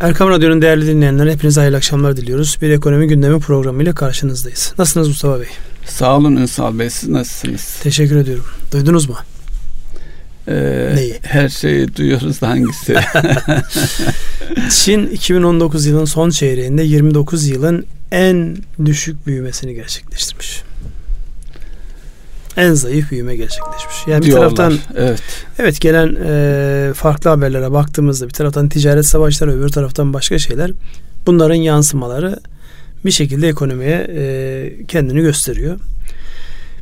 Erkam Radyo'nun değerli dinleyenler hepinize hayırlı akşamlar diliyoruz. Bir ekonomi gündemi programıyla karşınızdayız. Nasılsınız Mustafa Bey? Sağ olun Ünsal Bey siz nasılsınız? Teşekkür ediyorum. Duydunuz mu? Ee, Neyi? Her şeyi duyuyoruz da hangisi? Çin 2019 yılın son çeyreğinde 29 yılın en düşük büyümesini gerçekleştirmiş en zayıf büyüme gerçekleşmiş. Yani bir taraftan evet. Evet gelen e, farklı haberlere baktığımızda bir taraftan ticaret savaşları öbür taraftan başka şeyler bunların yansımaları bir şekilde ekonomiye e, kendini gösteriyor.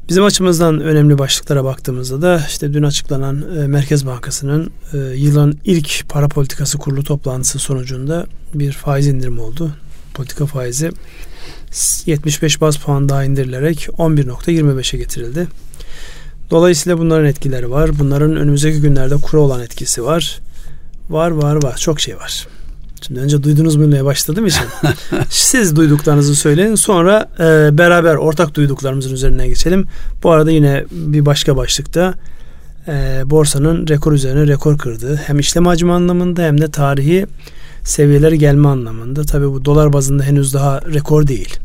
Bizim açımızdan önemli başlıklara baktığımızda da işte dün açıklanan e, Merkez Bankası'nın e, yılın ilk para politikası kurulu toplantısı sonucunda bir faiz indirimi oldu. Politika faizi 75 baz puan daha indirilerek 11.25'e getirildi. Dolayısıyla bunların etkileri var. Bunların önümüzdeki günlerde kura olan etkisi var. Var var var. Çok şey var. Şimdi önce duydunuz mu diye başladığım için siz duyduklarınızı söyleyin. Sonra e, beraber ortak duyduklarımızın üzerine geçelim. Bu arada yine bir başka başlıkta e, borsanın rekor üzerine rekor kırdığı hem işlem hacmi anlamında hem de tarihi seviyeleri gelme anlamında. Tabii bu dolar bazında henüz daha rekor değil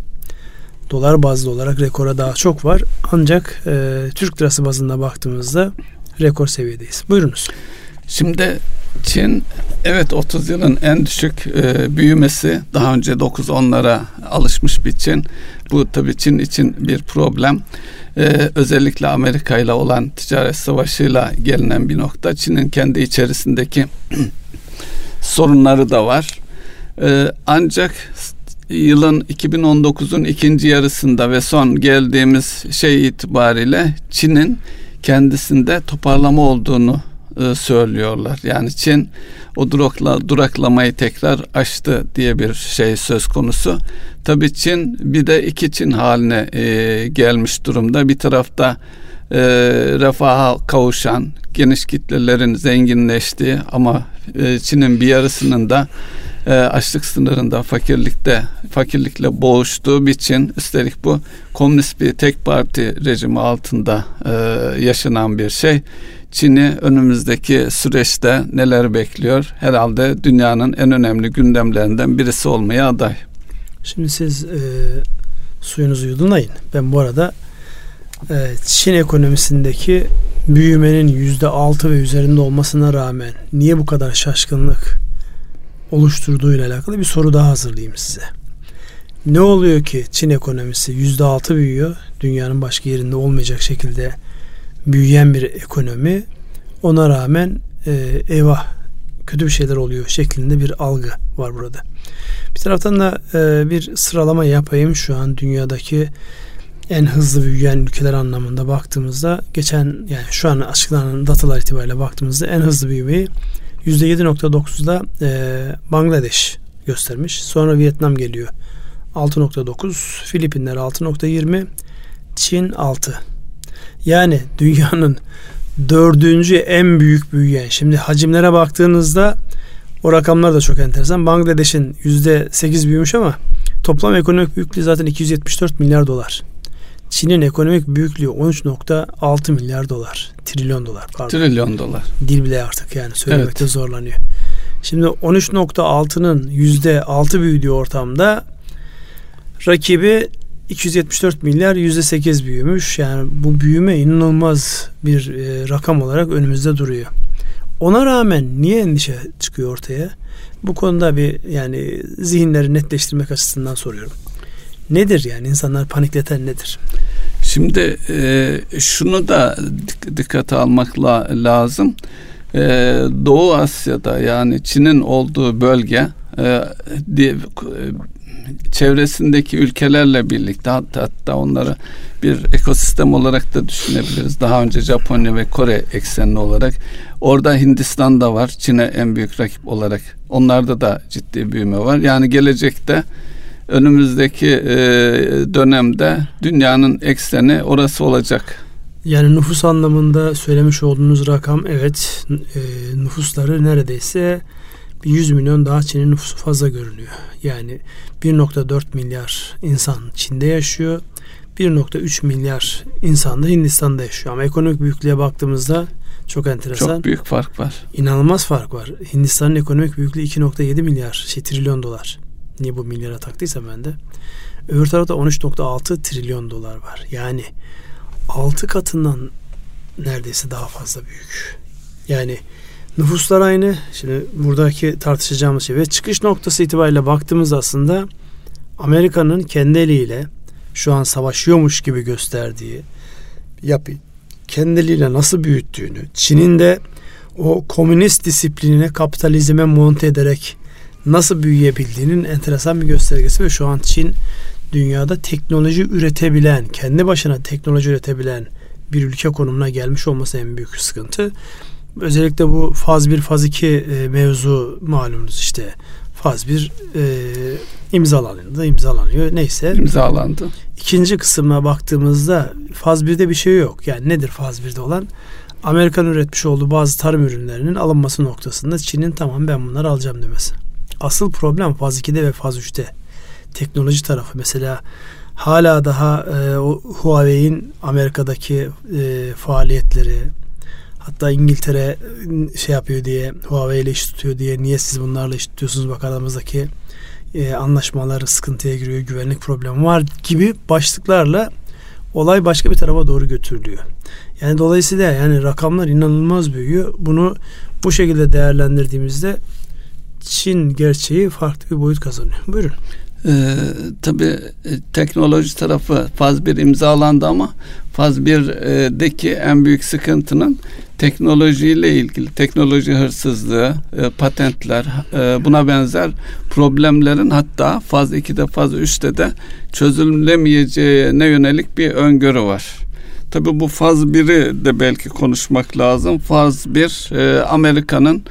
dolar bazlı olarak rekora daha çok var. Ancak e, Türk lirası bazında baktığımızda rekor seviyedeyiz. Buyurunuz. Şimdi Çin evet 30 yılın en düşük e, büyümesi daha önce 9-10'lara alışmış bir Çin. Bu tabii Çin için bir problem. E, özellikle Amerika ile olan ticaret savaşıyla gelinen bir nokta. Çin'in kendi içerisindeki sorunları da var. E, ancak yılın 2019'un ikinci yarısında ve son geldiğimiz şey itibariyle Çin'in kendisinde toparlama olduğunu e, söylüyorlar. Yani Çin o durakla, duraklamayı tekrar aştı diye bir şey söz konusu. Tabii Çin bir de iki Çin haline e, gelmiş durumda. Bir tarafta e, refaha kavuşan, geniş kitlelerin zenginleştiği ama e, Çin'in bir yarısının da e, açlık sınırında fakirlikte fakirlikle boğuştuğu için üstelik bu komünist bir tek parti rejimi altında e, yaşanan bir şey. Çin'i önümüzdeki süreçte neler bekliyor? Herhalde dünyanın en önemli gündemlerinden birisi olmaya aday. Şimdi siz e, suyunuzu yudumlayın. Ben bu arada Çin ekonomisindeki büyümenin yüzde altı ve üzerinde olmasına rağmen niye bu kadar şaşkınlık oluşturduğu ile alakalı bir soru daha hazırlayayım size. Ne oluyor ki Çin ekonomisi yüzde altı büyüyor. Dünyanın başka yerinde olmayacak şekilde büyüyen bir ekonomi. Ona rağmen e, eyvah kötü bir şeyler oluyor şeklinde bir algı var burada. Bir taraftan da e, bir sıralama yapayım şu an dünyadaki en hızlı büyüyen ülkeler anlamında baktığımızda geçen yani şu an açıklanan datalar itibariyle baktığımızda en hızlı büyümeyi %7.9'da e, Bangladeş göstermiş. Sonra Vietnam geliyor. 6.9, Filipinler 6.20, Çin 6. Yani dünyanın dördüncü en büyük büyüyen. Şimdi hacimlere baktığınızda o rakamlar da çok enteresan. Bangladeş'in %8 büyümüş ama toplam ekonomik büyüklüğü zaten 274 milyar dolar. Çin'in ekonomik büyüklüğü 13.6 milyar dolar. Trilyon dolar pardon. Trilyon dolar. Dil bile artık yani söylemekte evet. zorlanıyor. Şimdi 13.6'nın %6 büyüdüğü ortamda rakibi 274 milyar %8 büyümüş. Yani bu büyüme inanılmaz bir e, rakam olarak önümüzde duruyor. Ona rağmen niye endişe çıkıyor ortaya? Bu konuda bir yani zihinleri netleştirmek açısından soruyorum. Nedir yani insanlar panikleten nedir? Şimdi e, şunu da dikkate almakla lazım. E, Doğu Asya'da yani Çin'in olduğu bölge e, di, çevresindeki ülkelerle birlikte hatta, hatta onları bir ekosistem olarak da düşünebiliriz. Daha önce Japonya ve Kore eksenli olarak. Orada Hindistan da var. Çin'e en büyük rakip olarak. Onlarda da ciddi büyüme var. Yani gelecekte önümüzdeki e, dönemde dünyanın ekseni orası olacak. Yani nüfus anlamında söylemiş olduğunuz rakam evet e, nüfusları neredeyse 100 milyon daha Çin'in nüfusu fazla görünüyor. Yani 1.4 milyar insan Çin'de yaşıyor. 1.3 milyar insan da Hindistan'da yaşıyor. Ama ekonomik büyüklüğe baktığımızda Çok enteresan. Çok büyük fark var. İnanılmaz fark var. Hindistan'ın ekonomik büyüklüğü 2.7 milyar şey trilyon dolar. Niye bu milyara taktıysam ben de. Öbür tarafta 13.6 trilyon dolar var. Yani 6 katından neredeyse daha fazla büyük. Yani nüfuslar aynı. Şimdi buradaki tartışacağımız şey ve çıkış noktası itibariyle baktığımız aslında Amerika'nın kendi eliyle şu an savaşıyormuş gibi gösterdiği yapı kendiliğiyle nasıl büyüttüğünü, Çin'in de o komünist disiplinine kapitalizme monte ederek nasıl büyüyebildiğinin enteresan bir göstergesi ve şu an Çin dünyada teknoloji üretebilen, kendi başına teknoloji üretebilen bir ülke konumuna gelmiş olması en büyük sıkıntı. Özellikle bu faz 1, faz 2 e, mevzu malumunuz işte faz 1 e, imzalandı, imzalanıyor neyse. İmzalandı. İkinci kısmına baktığımızda faz 1'de bir şey yok. Yani nedir faz 1'de olan? Amerikan üretmiş olduğu bazı tarım ürünlerinin alınması noktasında Çin'in tamam ben bunları alacağım demesi. Asıl problem faz 2'de ve faz 3'te. Teknoloji tarafı mesela hala daha e, Huawei'in Amerika'daki e, faaliyetleri hatta İngiltere e, şey yapıyor diye Huawei ile iş tutuyor diye niye siz bunlarla iş tutuyorsunuz bak aramızdaki e, anlaşmaları sıkıntıya giriyor güvenlik problemi var gibi başlıklarla olay başka bir tarafa doğru götürülüyor. Yani dolayısıyla yani rakamlar inanılmaz büyüyor. Bunu bu şekilde değerlendirdiğimizde Çin gerçeği farklı bir boyut kazanıyor. Buyurun. Ee, tabii e, teknoloji tarafı faz bir imzalandı ama faz 1'deki en büyük sıkıntının teknolojiyle ilgili teknoloji hırsızlığı, e, patentler, e, buna benzer problemlerin hatta faz 2'de faz 3'te de çözülemeyeceğine yönelik bir öngörü var. Tabii bu faz 1'i de belki konuşmak lazım. Faz 1 e, Amerika'nın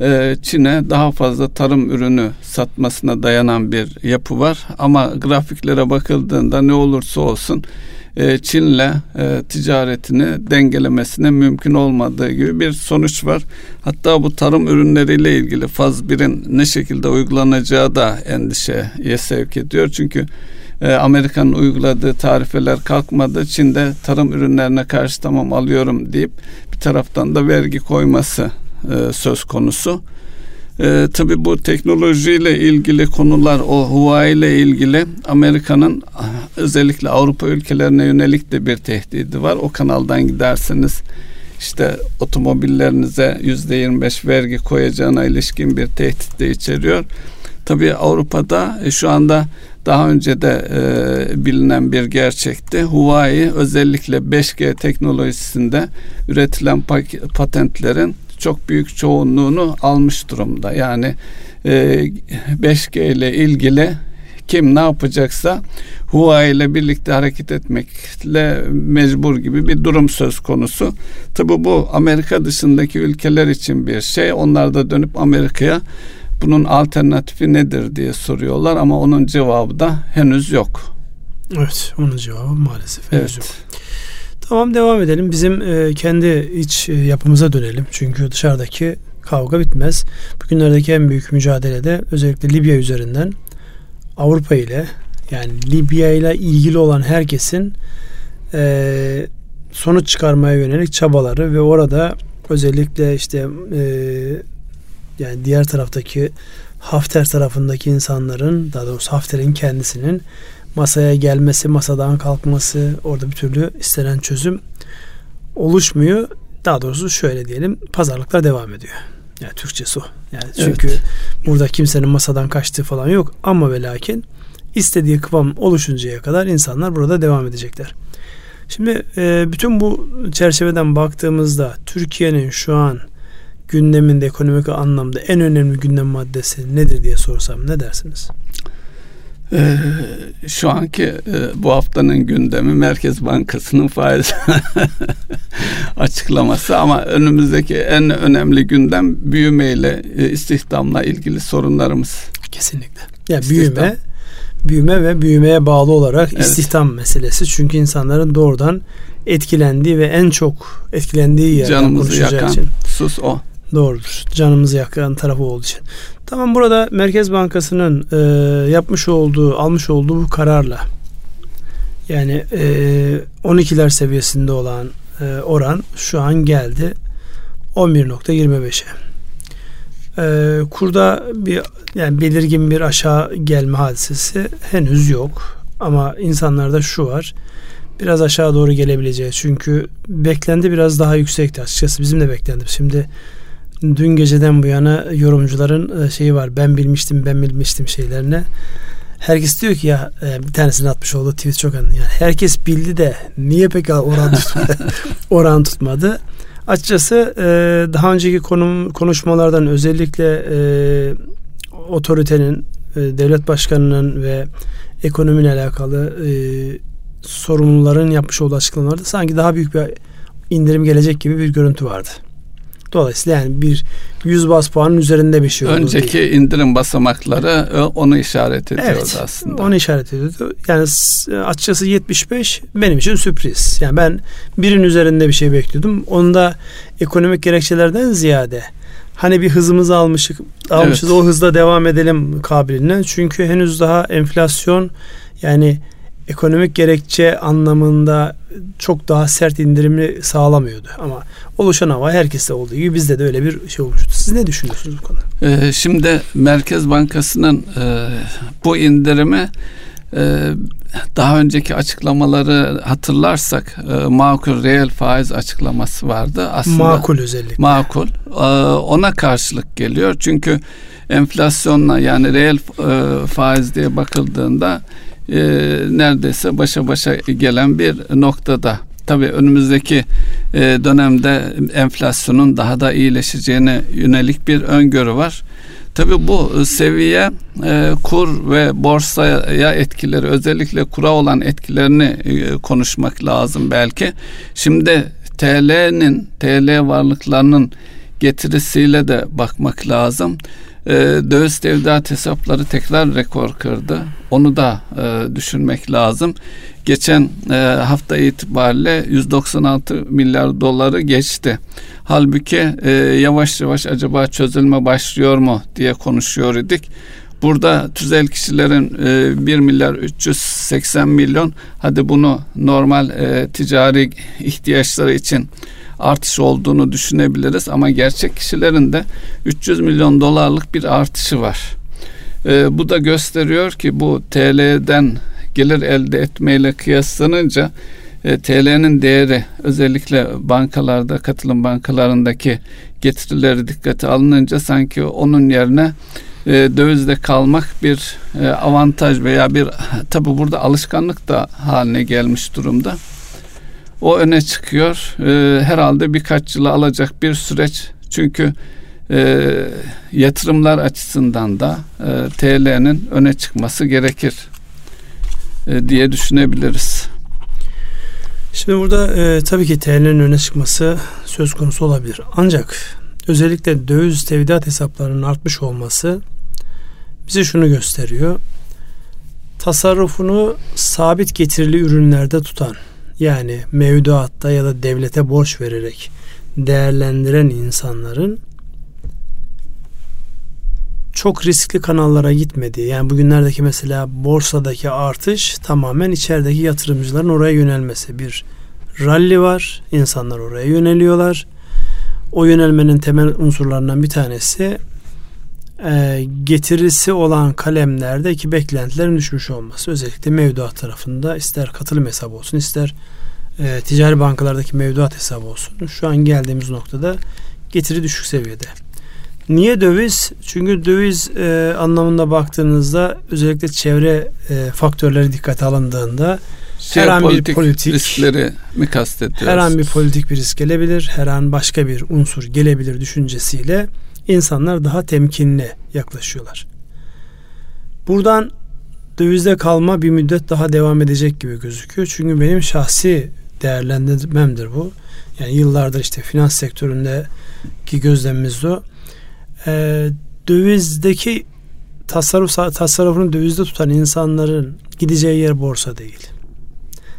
e, Çin'e daha fazla tarım ürünü satmasına dayanan bir yapı var. Ama grafiklere bakıldığında ne olursa olsun e, Çin'le e, ticaretini dengelemesine mümkün olmadığı gibi bir sonuç var. Hatta bu tarım ürünleriyle ilgili faz 1'in ne şekilde uygulanacağı da endişeye sevk ediyor. Çünkü Amerika'nın uyguladığı tarifeler kalkmadı. Çin'de tarım ürünlerine karşı tamam alıyorum deyip bir taraftan da vergi koyması e, söz konusu. E, tabii bu teknolojiyle ilgili konular o Huawei ile ilgili Amerika'nın özellikle Avrupa ülkelerine yönelik de bir tehdidi var. O kanaldan giderseniz işte otomobillerinize yüzde 25 vergi koyacağına ilişkin bir tehdit de içeriyor. Tabii Avrupa'da e, şu anda daha önce de e, bilinen bir gerçekti. Huawei özellikle 5G teknolojisinde üretilen patentlerin çok büyük çoğunluğunu almış durumda. Yani e, 5G ile ilgili kim ne yapacaksa Huawei ile birlikte hareket etmekle mecbur gibi bir durum söz konusu. Tabi bu Amerika dışındaki ülkeler için bir şey. Onlar da dönüp Amerika'ya bunun alternatifi nedir diye soruyorlar ama onun cevabı da henüz yok. Evet, onun cevabı maalesef henüz evet. yok. Tamam devam edelim. Bizim e, kendi iç e, yapımıza dönelim. Çünkü dışarıdaki kavga bitmez. Bugünlerdeki en büyük mücadelede özellikle Libya üzerinden Avrupa ile yani Libya ile ilgili olan herkesin e, sonuç çıkarmaya yönelik çabaları ve orada özellikle işte e, yani diğer taraftaki Hafter tarafındaki insanların daha doğrusu Hafter'in kendisinin masaya gelmesi, masadan kalkması, orada bir türlü istenen çözüm oluşmuyor. Daha doğrusu şöyle diyelim, pazarlıklar devam ediyor. Yani Türkçesi o. Yani çünkü evet. burada kimsenin masadan kaçtığı falan yok ama ve lakin istediği kıvam oluşuncaya kadar insanlar burada devam edecekler. Şimdi e, bütün bu çerçeveden baktığımızda Türkiye'nin şu an gündeminde ekonomik anlamda en önemli gündem maddesi nedir diye sorsam ne dersiniz? Ee, şu anki e, bu haftanın gündemi Merkez Bankası'nın faiz açıklaması ama önümüzdeki en önemli gündem büyümeyle e, istihdamla ilgili sorunlarımız. Kesinlikle. Yani İstihdam. büyüme büyüme ve büyümeye bağlı olarak evet. istihdam meselesi. Çünkü insanların doğrudan etkilendiği ve en çok etkilendiği yerden Canımızı yakan için. sus o. Doğrudur. Canımızı yakan tarafı olduğu için. Tamam burada Merkez Bankası'nın e, yapmış olduğu, almış olduğu bu kararla yani e, 12'ler seviyesinde olan e, oran şu an geldi 11.25'e. Ee, kurda bir yani belirgin bir aşağı gelme hadisesi henüz yok. Ama insanlarda şu var. Biraz aşağı doğru gelebileceği. Çünkü beklendi biraz daha yüksekti açıkçası. Bizim de beklendi. Şimdi dün geceden bu yana yorumcuların e, şeyi var. Ben bilmiştim, ben bilmiştim şeylerine. Herkes diyor ki ya e, bir tanesini atmış oldu tweet çok anlı. Yani herkes bildi de niye pek oran tutmadı? oran tutmadı. Açıkçası e, daha önceki konum konuşmalardan özellikle otoritenin, devlet başkanının ve ekonomiyle alakalı sorumluların yapmış olduğu açıklamalarda sanki daha büyük bir indirim gelecek gibi bir görüntü vardı. Dolayısıyla yani bir 100 bas puanın üzerinde bir şey oldu. Önceki diye. indirim basamakları onu işaret ediyordu evet, aslında. Onu işaret ediyordu. Yani açıkçası 75 benim için sürpriz. Yani ben birin üzerinde bir şey bekliyordum. Onda ekonomik gerekçelerden ziyade hani bir hızımızı almışık almışız evet. o hızla devam edelim kabiliğinden. Çünkü henüz daha enflasyon yani ekonomik gerekçe anlamında çok daha sert indirimi sağlamıyordu. Ama oluşan hava herkeste olduğu gibi bizde de öyle bir şey olmuştu. Siz ne düşünüyorsunuz bu konuda? Ee, şimdi Merkez Bankası'nın e, bu indirimi e, daha önceki açıklamaları hatırlarsak e, makul reel faiz açıklaması vardı. Aslında makul özellikle. Makul. E, ona karşılık geliyor. Çünkü enflasyonla yani reel e, faiz diye bakıldığında e, neredeyse başa başa gelen bir noktada. Tabii önümüzdeki e, dönemde enflasyonun daha da iyileşeceğine yönelik bir öngörü var. Tabii bu seviye e, kur ve borsaya etkileri özellikle kura olan etkilerini e, konuşmak lazım belki. Şimdi TL'nin TL varlıklarının getirisiyle de bakmak lazım. E, döviz tevdiat hesapları tekrar rekor kırdı. Onu da e, düşünmek lazım. Geçen e, hafta itibariyle 196 milyar doları geçti. Halbuki e, yavaş yavaş acaba çözülme başlıyor mu diye konuşuyor idik. Burada tüzel kişilerin e, 1 milyar 380 milyon hadi bunu normal e, ticari ihtiyaçları için artış olduğunu düşünebiliriz ama gerçek kişilerin de 300 milyon dolarlık bir artışı var. E, bu da gösteriyor ki bu TL'den gelir elde etmeyle kıyaslanınca e, TL'nin değeri özellikle bankalarda katılım bankalarındaki getirileri dikkate alınınca sanki onun yerine e, dövizde kalmak bir e, avantaj veya bir tabi burada alışkanlık da haline gelmiş durumda. O öne çıkıyor. E, herhalde birkaç yıla alacak bir süreç. Çünkü e, yatırımlar açısından da e, TL'nin öne çıkması gerekir e, diye düşünebiliriz. Şimdi burada e, tabii ki TL'nin öne çıkması söz konusu olabilir. Ancak özellikle döviz tevdiat hesaplarının artmış olması bize şunu gösteriyor. Tasarrufunu sabit getirili ürünlerde tutan yani mevduatta ya da devlete borç vererek değerlendiren insanların çok riskli kanallara gitmediği yani bugünlerdeki mesela borsadaki artış tamamen içerideki yatırımcıların oraya yönelmesi. Bir rally var insanlar oraya yöneliyorlar. O yönelmenin temel unsurlarından bir tanesi e, getirisi olan kalemlerdeki beklentilerin düşmüş olması. Özellikle mevduat tarafında ister katılım hesabı olsun ister e, ticari bankalardaki mevduat hesabı olsun. Şu an geldiğimiz noktada getiri düşük seviyede. Niye döviz? Çünkü döviz e, anlamında baktığınızda özellikle çevre e, faktörleri dikkate alındığında her an bir politik riskleri mi kastediyoruz? Her an bir politik bir risk gelebilir, her an başka bir unsur gelebilir düşüncesiyle insanlar daha temkinli yaklaşıyorlar. Buradan dövizde kalma bir müddet daha devam edecek gibi gözüküyor. Çünkü benim şahsi değerlendirmemdir bu. Yani yıllardır işte finans sektöründeki gözlemimiz o. Ee, dövizdeki tasarruf tasarrufunu dövizde tutan insanların gideceği yer borsa değil.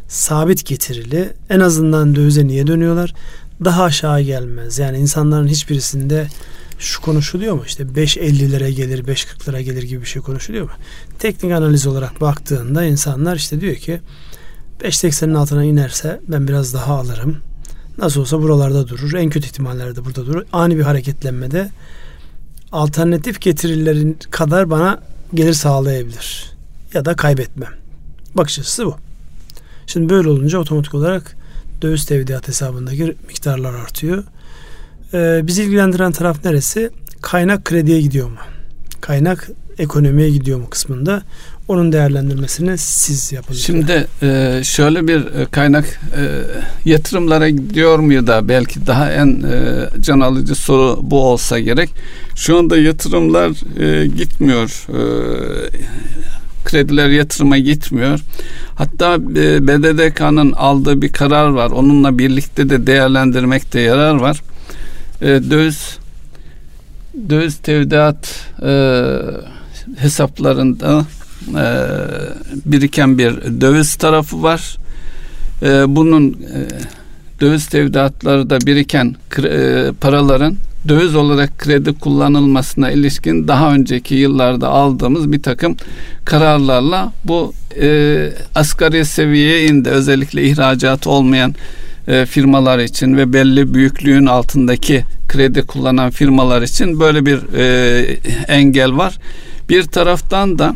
Sabit getirili en azından dövize niye dönüyorlar? Daha aşağı gelmez. Yani insanların hiçbirisinde şu konuşuluyor mu? İşte 5.50'lere gelir, 5.40'lara gelir gibi bir şey konuşuluyor mu? Teknik analiz olarak baktığında insanlar işte diyor ki 5.80'in altına inerse ben biraz daha alırım. nasıl olsa buralarda durur. En kötü ihtimallerde burada durur. Ani bir hareketlenmede alternatif getirilerin kadar bana gelir sağlayabilir. Ya da kaybetmem. Bakış açısı bu. Şimdi böyle olunca otomatik olarak döviz tevdiat hesabındaki miktarlar artıyor. Ee, bizi ilgilendiren taraf neresi? Kaynak krediye gidiyor mu? Kaynak ekonomiye gidiyor mu kısmında onun değerlendirmesini siz yapın. Şimdi e, şöyle bir e, kaynak e, yatırımlara gidiyor mu da belki daha en can alıcı soru bu olsa gerek. Şu anda yatırımlar gitmiyor. Krediler yatırıma gitmiyor. Hatta BDDK'nın aldığı bir karar var. Onunla birlikte de değerlendirmekte yarar var. Döviz döviz tevdiat hesaplarında e, biriken bir döviz tarafı var. E, bunun e, döviz tevdiatları da biriken e, paraların döviz olarak kredi kullanılmasına ilişkin daha önceki yıllarda aldığımız bir takım kararlarla bu e, asgari seviyeye indi. Özellikle ihracat olmayan e, firmalar için ve belli büyüklüğün altındaki kredi kullanan firmalar için böyle bir e, engel var. Bir taraftan da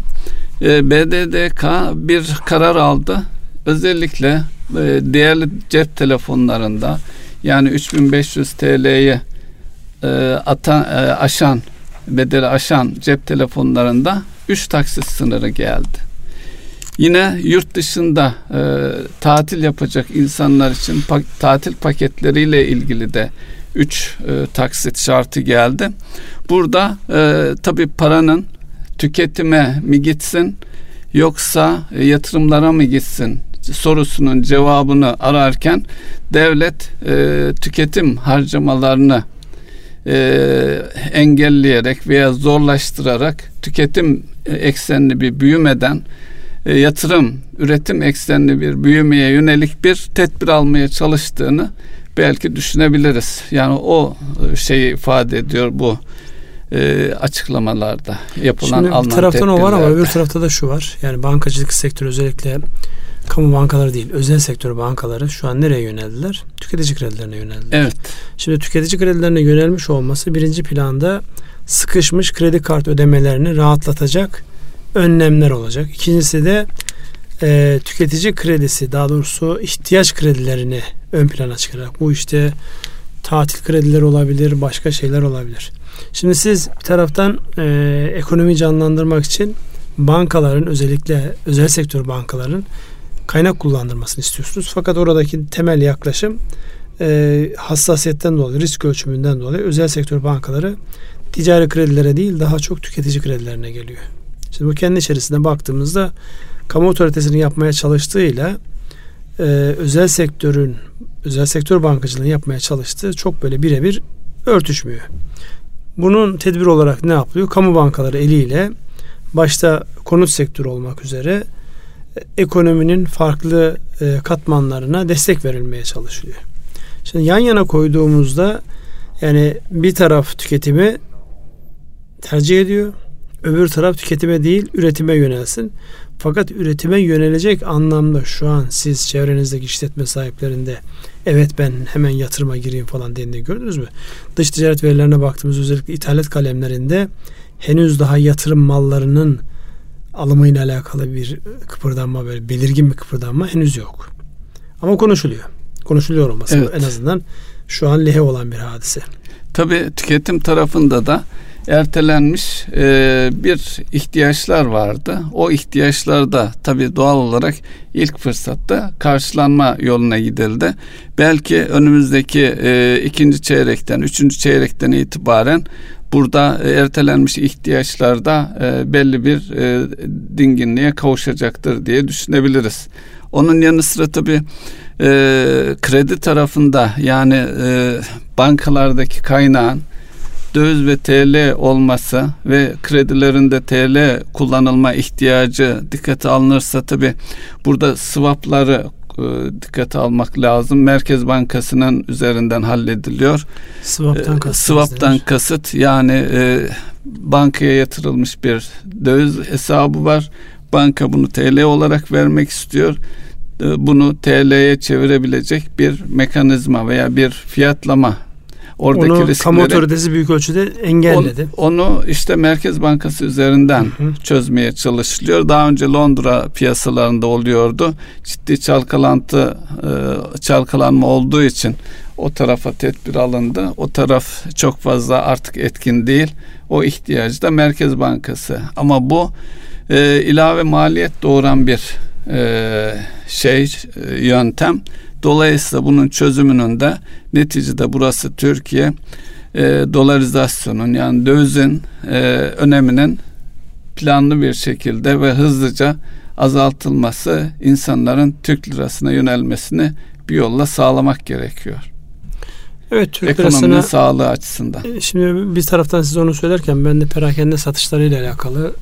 e, BDDK bir karar aldı. Özellikle e, değerli cep telefonlarında yani 3500 TL'ye e, atan, e, aşan bedeli aşan cep telefonlarında 3 taksit sınırı geldi. Yine yurt dışında e, tatil yapacak insanlar için pa- tatil paketleriyle ilgili de 3 e, taksit şartı geldi. Burada e, tabi paranın tüketime mi gitsin yoksa e, yatırımlara mı gitsin sorusunun cevabını ararken devlet e, tüketim harcamalarını e, engelleyerek veya zorlaştırarak tüketim e, eksenli bir büyümeden yatırım, üretim eksenli bir büyümeye yönelik bir tedbir almaya çalıştığını belki düşünebiliriz. Yani o e, şeyi ifade ediyor bu e, açıklamalarda yapılan Şimdi alınan bir taraftan o var ama öbür tarafta da şu var. Yani bankacılık sektörü özellikle kamu bankaları değil, özel sektör bankaları şu an nereye yöneldiler? Tüketici kredilerine yöneldiler. Evet. Şimdi tüketici kredilerine yönelmiş olması birinci planda sıkışmış kredi kart ödemelerini rahatlatacak önlemler olacak. İkincisi de e, tüketici kredisi daha doğrusu ihtiyaç kredilerini ön plana çıkararak bu işte tatil kredileri olabilir, başka şeyler olabilir. Şimdi siz bir taraftan e, ekonomiyi canlandırmak için bankaların özellikle özel sektör bankaların kaynak kullandırmasını istiyorsunuz. Fakat oradaki temel yaklaşım e, hassasiyetten dolayı, risk ölçümünden dolayı özel sektör bankaları ticari kredilere değil daha çok tüketici kredilerine geliyor. Şimdi bu kendi içerisinde baktığımızda kamu otoritesinin yapmaya çalıştığıyla e, özel sektörün özel sektör bankacılığını yapmaya çalıştığı çok böyle birebir örtüşmüyor. Bunun tedbir olarak ne yapılıyor? Kamu bankaları eliyle başta konut sektörü olmak üzere e, ekonominin farklı e, katmanlarına destek verilmeye çalışılıyor. Şimdi yan yana koyduğumuzda yani bir taraf tüketimi tercih ediyor. Öbür taraf tüketime değil üretime yönelsin. Fakat üretime yönelecek anlamda şu an siz çevrenizdeki işletme sahiplerinde evet ben hemen yatırıma gireyim falan dediğini gördünüz mü? Dış ticaret verilerine baktığımız özellikle ithalat kalemlerinde henüz daha yatırım mallarının alımıyla alakalı bir kıpırdanma böyle belirgin bir kıpırdanma henüz yok. Ama konuşuluyor. Konuşuluyor olması evet. en azından şu an lehe olan bir hadise. Tabii tüketim tarafında da ertelenmiş e, bir ihtiyaçlar vardı. O ihtiyaçlar da tabii doğal olarak ilk fırsatta karşılanma yoluna gidildi. Belki önümüzdeki e, ikinci çeyrekten, üçüncü çeyrekten itibaren burada ertelenmiş ihtiyaçlarda e, belli bir e, dinginliğe kavuşacaktır diye düşünebiliriz. Onun yanı sıra tabii e, kredi tarafında yani e, bankalardaki kaynağın döviz ve TL olması ve kredilerinde TL kullanılma ihtiyacı dikkate alınırsa tabi burada swapları e, dikkate almak lazım. Merkez Bankası'nın üzerinden hallediliyor. Swap'tan e, kasıt. Swap'tan kasıt yani e, bankaya yatırılmış bir döviz hesabı var. Banka bunu TL olarak vermek istiyor. e, bunu TL'ye çevirebilecek bir mekanizma veya bir fiyatlama oradaki onu riskleri kamu otoritesi büyük ölçüde engelledi. On, onu işte Merkez Bankası üzerinden hı hı. çözmeye çalışılıyor. Daha önce Londra piyasalarında oluyordu. Ciddi çalkalantı e, çalkalanma olduğu için o tarafa tedbir alındı. O taraf çok fazla artık etkin değil. O ihtiyacı da Merkez Bankası. Ama bu e, ilave maliyet doğuran bir e, şey e, yöntem. Dolayısıyla bunun çözümünün de neticede burası Türkiye e, dolarizasyonun yani dövizin e, öneminin planlı bir şekilde ve hızlıca azaltılması insanların Türk lirasına yönelmesini bir yolla sağlamak gerekiyor. Evet Türk Ekonominin lirasına, sağlığı açısından. E, şimdi bir taraftan siz onu söylerken ben de perakende satışlarıyla alakalı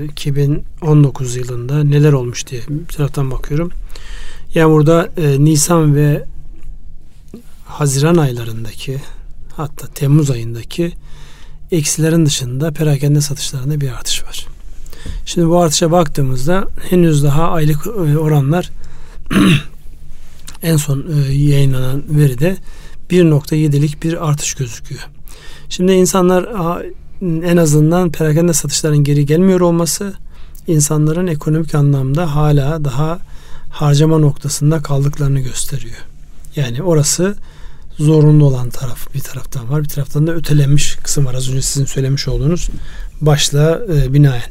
e, 2019 yılında neler olmuş diye bir taraftan bakıyorum. Yani burada e, Nisan ve Haziran aylarındaki hatta Temmuz ayındaki eksilerin dışında perakende satışlarında bir artış var. Şimdi bu artışa baktığımızda henüz daha aylık e, oranlar en son e, yayınlanan veride 1.7'lik bir artış gözüküyor. Şimdi insanlar en azından perakende satışların geri gelmiyor olması insanların ekonomik anlamda hala daha harcama noktasında kaldıklarını gösteriyor. Yani orası zorunlu olan taraf bir taraftan var. Bir taraftan da ötelenmiş kısım var. Az önce sizin söylemiş olduğunuz başla e, binaen.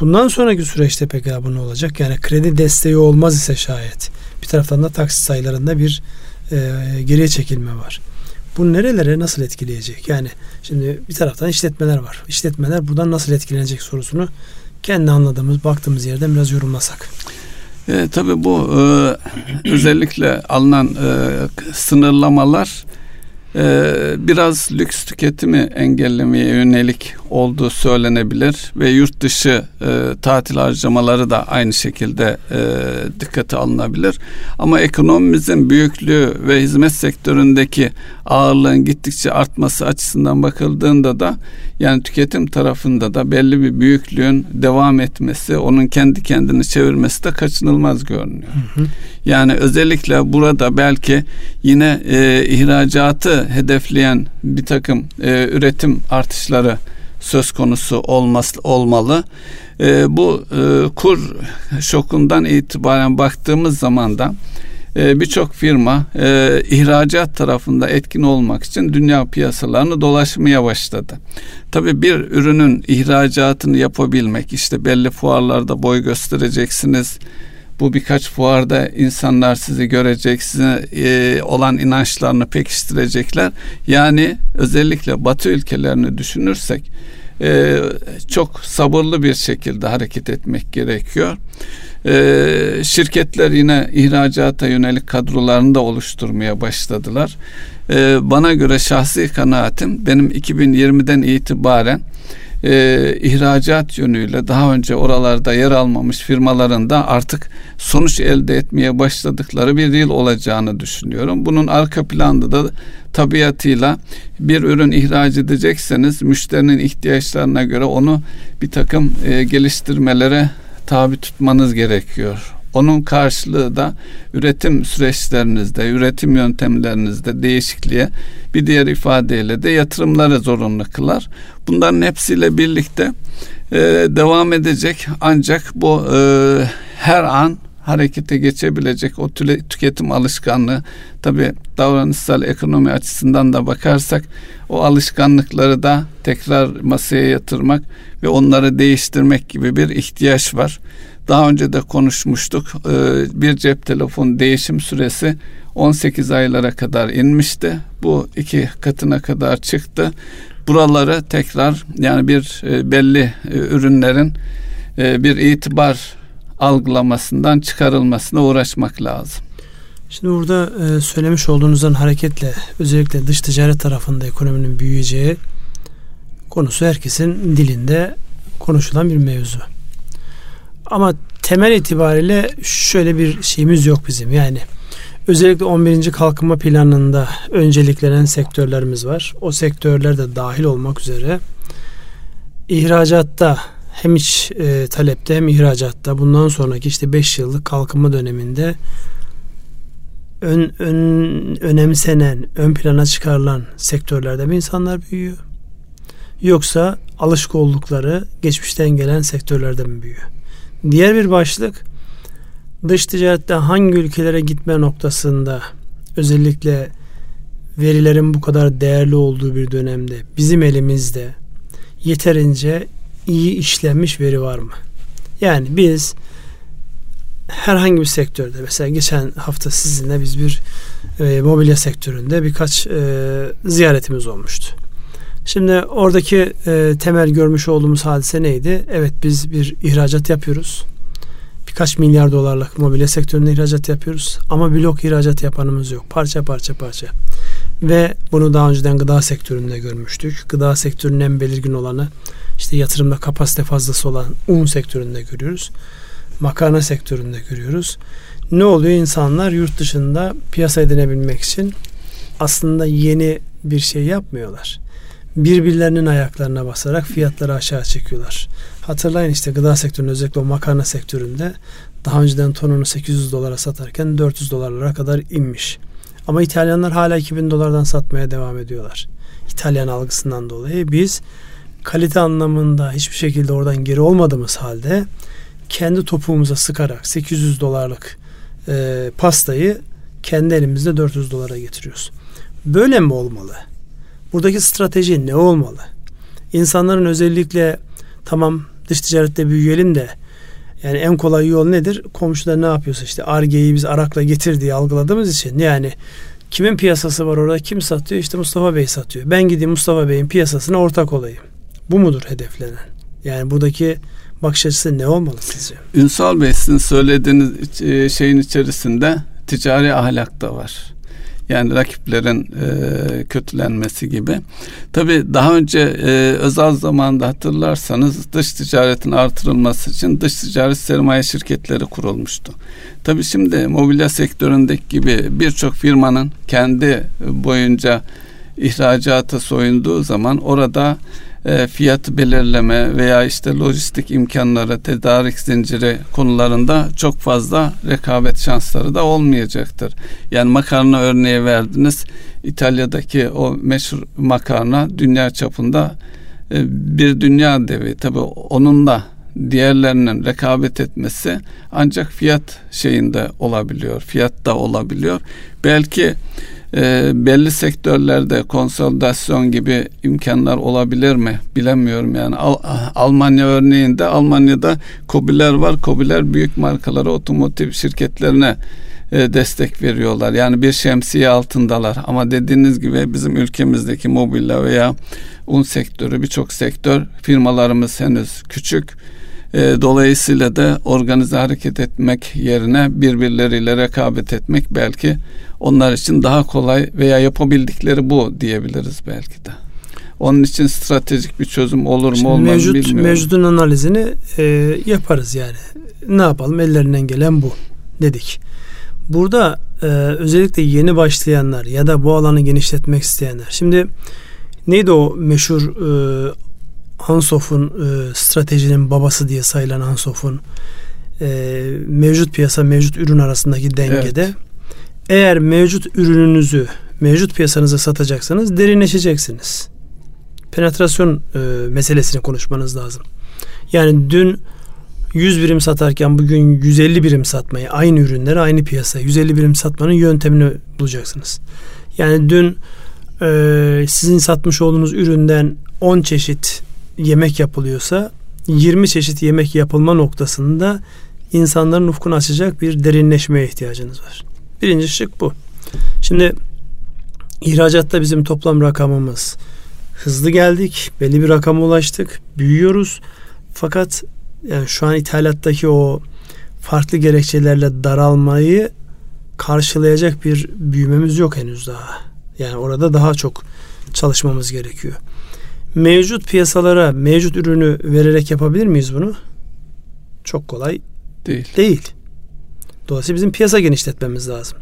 Bundan sonraki süreçte peki bu ne olacak? Yani kredi desteği olmaz ise şayet. Bir taraftan da taksit sayılarında bir e, geriye çekilme var. Bu nerelere nasıl etkileyecek? Yani şimdi bir taraftan işletmeler var. İşletmeler buradan nasıl etkilenecek sorusunu kendi anladığımız, baktığımız yerden biraz yorumlasak. E, tabii bu e, özellikle alınan e, sınırlamalar biraz lüks tüketimi engellemeye yönelik olduğu söylenebilir ve yurt dışı e, tatil harcamaları da aynı şekilde e, dikkate alınabilir. Ama ekonomimizin büyüklüğü ve hizmet sektöründeki ağırlığın gittikçe artması açısından bakıldığında da yani tüketim tarafında da belli bir büyüklüğün devam etmesi, onun kendi kendini çevirmesi de kaçınılmaz görünüyor. Hı hı. Yani özellikle burada belki yine e, ihracatı hedefleyen bir takım e, üretim artışları söz konusu olması olmalı. E, bu e, kur şokundan itibaren baktığımız zaman da e, birçok firma e, ihracat tarafında etkin olmak için dünya piyasalarını dolaşmaya başladı. Tabii bir ürünün ihracatını yapabilmek işte belli fuarlarda boy göstereceksiniz. Bu birkaç fuarda insanlar sizi görecek, size e, olan inançlarını pekiştirecekler. Yani özellikle Batı ülkelerini düşünürsek e, çok sabırlı bir şekilde hareket etmek gerekiyor. E, şirketler yine ihracata yönelik kadrolarını da oluşturmaya başladılar. E, bana göre şahsi kanaatim benim 2020'den itibaren e, ihracat yönüyle daha önce oralarda yer almamış firmaların da artık sonuç elde etmeye başladıkları bir yıl olacağını düşünüyorum. Bunun arka planda da tabiatıyla bir ürün ihraç edecekseniz müşterinin ihtiyaçlarına göre onu bir takım e, geliştirmelere tabi tutmanız gerekiyor. Onun karşılığı da üretim süreçlerinizde, üretim yöntemlerinizde değişikliğe bir diğer ifadeyle de yatırımları zorunlu kılar. Bunların hepsiyle birlikte e, devam edecek ancak bu e, her an harekete geçebilecek o tüketim alışkanlığı tabi davranışsal ekonomi açısından da bakarsak o alışkanlıkları da tekrar masaya yatırmak ve onları değiştirmek gibi bir ihtiyaç var. Daha önce de konuşmuştuk. Ee, bir cep telefon değişim süresi 18 aylara kadar inmişti. Bu iki katına kadar çıktı. Buraları tekrar yani bir e, belli e, ürünlerin e, bir itibar algılamasından çıkarılmasına uğraşmak lazım. Şimdi burada söylemiş olduğunuzdan hareketle özellikle dış ticaret tarafında ekonominin büyüyeceği konusu herkesin dilinde konuşulan bir mevzu. Ama temel itibariyle şöyle bir şeyimiz yok bizim. Yani özellikle 11. kalkınma planında önceliklenen sektörlerimiz var. O sektörler de dahil olmak üzere ihracatta hem iç e, talepte hem ihracatta bundan sonraki işte 5 yıllık kalkınma döneminde ön, ön, önemsenen, ön plana çıkarılan sektörlerde mi insanlar büyüyor? Yoksa alışık oldukları geçmişten gelen sektörlerde mi büyüyor? Diğer bir başlık dış ticarette hangi ülkelere gitme noktasında özellikle verilerin bu kadar değerli olduğu bir dönemde bizim elimizde yeterince iyi işlenmiş veri var mı? Yani biz herhangi bir sektörde mesela geçen hafta sizinle biz bir e, mobilya sektöründe birkaç e, ziyaretimiz olmuştu. Şimdi oradaki e, temel görmüş olduğumuz hadise neydi? Evet biz bir ihracat yapıyoruz. Birkaç milyar dolarlık mobilya sektöründe ihracat yapıyoruz. Ama blok ihracat yapanımız yok. Parça parça parça. Ve bunu daha önceden gıda sektöründe görmüştük. Gıda sektörünün en belirgin olanı işte yatırımda kapasite fazlası olan un sektöründe görüyoruz. Makarna sektöründe görüyoruz. Ne oluyor? İnsanlar yurt dışında piyasa edinebilmek için aslında yeni bir şey yapmıyorlar. Birbirlerinin ayaklarına basarak fiyatları aşağı çekiyorlar. Hatırlayın işte gıda sektöründe özellikle o makarna sektöründe daha önceden tonunu 800 dolara satarken 400 dolarlara kadar inmiş. Ama İtalyanlar hala 2000 dolardan satmaya devam ediyorlar. İtalyan algısından dolayı biz kalite anlamında hiçbir şekilde oradan geri olmadığımız halde kendi topuğumuza sıkarak 800 dolarlık e, pastayı kendi elimizde 400 dolara getiriyoruz. Böyle mi olmalı? Buradaki strateji ne olmalı? İnsanların özellikle tamam dış ticarette büyüyelim de yani en kolay yol nedir? Komşular ne yapıyorsa işte argeyi biz arakla getir diye algıladığımız için yani kimin piyasası var orada kim satıyor? İşte Mustafa Bey satıyor. Ben gideyim Mustafa Bey'in piyasasına ortak olayım. Bu mudur hedeflenen? Yani buradaki bakış açısı ne olmalı sizce? Ünsal Bey sizin söylediğiniz e, şeyin içerisinde ticari ahlak da var. Yani rakiplerin e, kötülenmesi gibi. Tabii daha önce e, özel zamanda hatırlarsanız dış ticaretin artırılması için dış ticaret sermaye şirketleri kurulmuştu. Tabii şimdi mobilya sektöründeki gibi birçok firmanın kendi boyunca ihracata soyunduğu zaman orada e, fiyat belirleme veya işte lojistik imkanları, tedarik zinciri konularında çok fazla rekabet şansları da olmayacaktır. Yani makarna örneği verdiniz. İtalya'daki o meşhur makarna dünya çapında e, bir dünya devi. Tabii onunla diğerlerinin rekabet etmesi ancak fiyat şeyinde olabiliyor. Fiyat da olabiliyor. Belki e, belli sektörlerde konsolidasyon gibi imkanlar olabilir mi? Bilemiyorum yani. Al, Almanya örneğinde Almanya'da Kobiler var. Kobiler büyük markaları otomotiv şirketlerine e, destek veriyorlar. Yani bir şemsiye altındalar. Ama dediğiniz gibi bizim ülkemizdeki mobilya veya un sektörü birçok sektör firmalarımız henüz küçük e, dolayısıyla da organize hareket etmek yerine birbirleriyle rekabet etmek belki onlar için daha kolay veya yapabildikleri bu diyebiliriz belki de. Onun için stratejik bir çözüm olur mu olmaz mevcut, bilmiyorum. Mevcudun analizini e, yaparız yani. Ne yapalım ellerinden gelen bu dedik. Burada e, özellikle yeni başlayanlar ya da bu alanı genişletmek isteyenler. Şimdi neydi o meşhur e, Hansof'un e, stratejinin babası diye sayılan Hansof'un e, mevcut piyasa mevcut ürün arasındaki dengede evet. eğer mevcut ürününüzü mevcut piyasanıza satacaksanız derinleşeceksiniz. Penetrasyon e, meselesini konuşmanız lazım. Yani dün 100 birim satarken bugün 150 birim satmayı aynı ürünleri aynı piyasaya 150 birim satmanın yöntemini bulacaksınız. Yani dün e, sizin satmış olduğunuz üründen 10 çeşit yemek yapılıyorsa 20 çeşit yemek yapılma noktasında insanların ufkunu açacak bir derinleşmeye ihtiyacınız var. Birinci şık bu. Şimdi ihracatta bizim toplam rakamımız hızlı geldik. Belli bir rakama ulaştık. Büyüyoruz. Fakat yani şu an ithalattaki o farklı gerekçelerle daralmayı karşılayacak bir büyümemiz yok henüz daha. Yani orada daha çok çalışmamız gerekiyor mevcut piyasalara mevcut ürünü vererek yapabilir miyiz bunu? Çok kolay değil. Değil. Dolayısıyla bizim piyasa genişletmemiz lazım.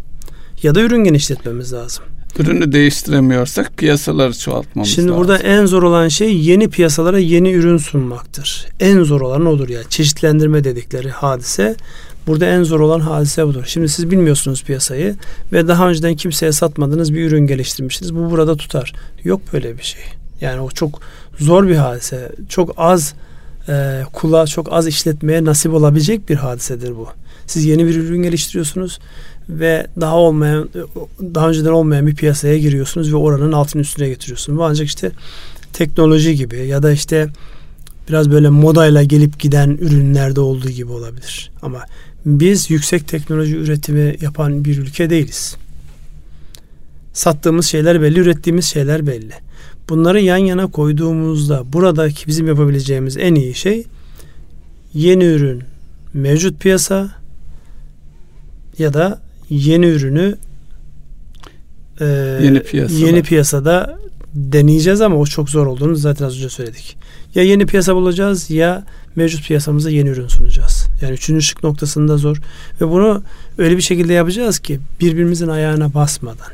Ya da ürün genişletmemiz lazım. ürünü değiştiremiyorsak piyasaları çoğaltmamız Şimdi lazım. burada en zor olan şey yeni piyasalara yeni ürün sunmaktır. En zor olan odur ya. Çeşitlendirme dedikleri hadise. Burada en zor olan hadise budur. Şimdi siz bilmiyorsunuz piyasayı ve daha önceden kimseye satmadığınız bir ürün geliştirmişsiniz. Bu burada tutar. Yok böyle bir şey. Yani o çok zor bir hadise. Çok az e, kula, çok az işletmeye nasip olabilecek bir hadisedir bu. Siz yeni bir ürün geliştiriyorsunuz ve daha olmayan daha önceden olmayan bir piyasaya giriyorsunuz ve oranın altın üstüne getiriyorsunuz. Bu ancak işte teknoloji gibi ya da işte biraz böyle modayla gelip giden ürünlerde olduğu gibi olabilir. Ama biz yüksek teknoloji üretimi yapan bir ülke değiliz. Sattığımız şeyler belli, ürettiğimiz şeyler belli. Bunları yan yana koyduğumuzda buradaki bizim yapabileceğimiz en iyi şey yeni ürün, mevcut piyasa ya da yeni ürünü e, yeni, piyasada. yeni piyasada deneyeceğiz ama o çok zor olduğunu zaten az önce söyledik. Ya yeni piyasa bulacağız ya mevcut piyasamıza yeni ürün sunacağız. Yani üçüncü şık noktasında zor. Ve bunu öyle bir şekilde yapacağız ki birbirimizin ayağına basmadan.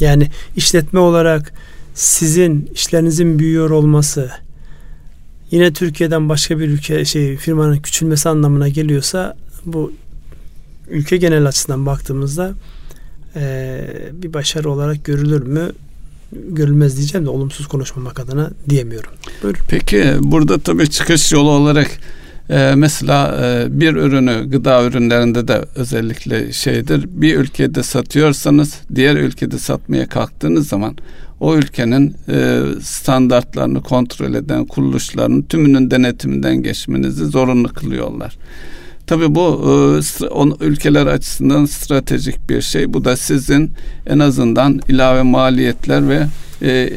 Yani işletme olarak sizin işlerinizin büyüyor olması yine Türkiye'den başka bir ülke şey firmanın küçülmesi anlamına geliyorsa bu ülke genel açısından baktığımızda e, bir başarı olarak görülür mü? Görülmez diyeceğim de olumsuz konuşmamak adına diyemiyorum. Buyurun. Peki burada tabii çıkış yolu olarak e, mesela e, bir ürünü gıda ürünlerinde de özellikle şeydir. Bir ülkede satıyorsanız diğer ülkede satmaya kalktığınız zaman o ülkenin e, standartlarını kontrol eden kuruluşların tümünün denetiminden geçmenizi zorunlu kılıyorlar. Tabii bu e, ülkeler açısından stratejik bir şey. Bu da sizin en azından ilave maliyetler ve e,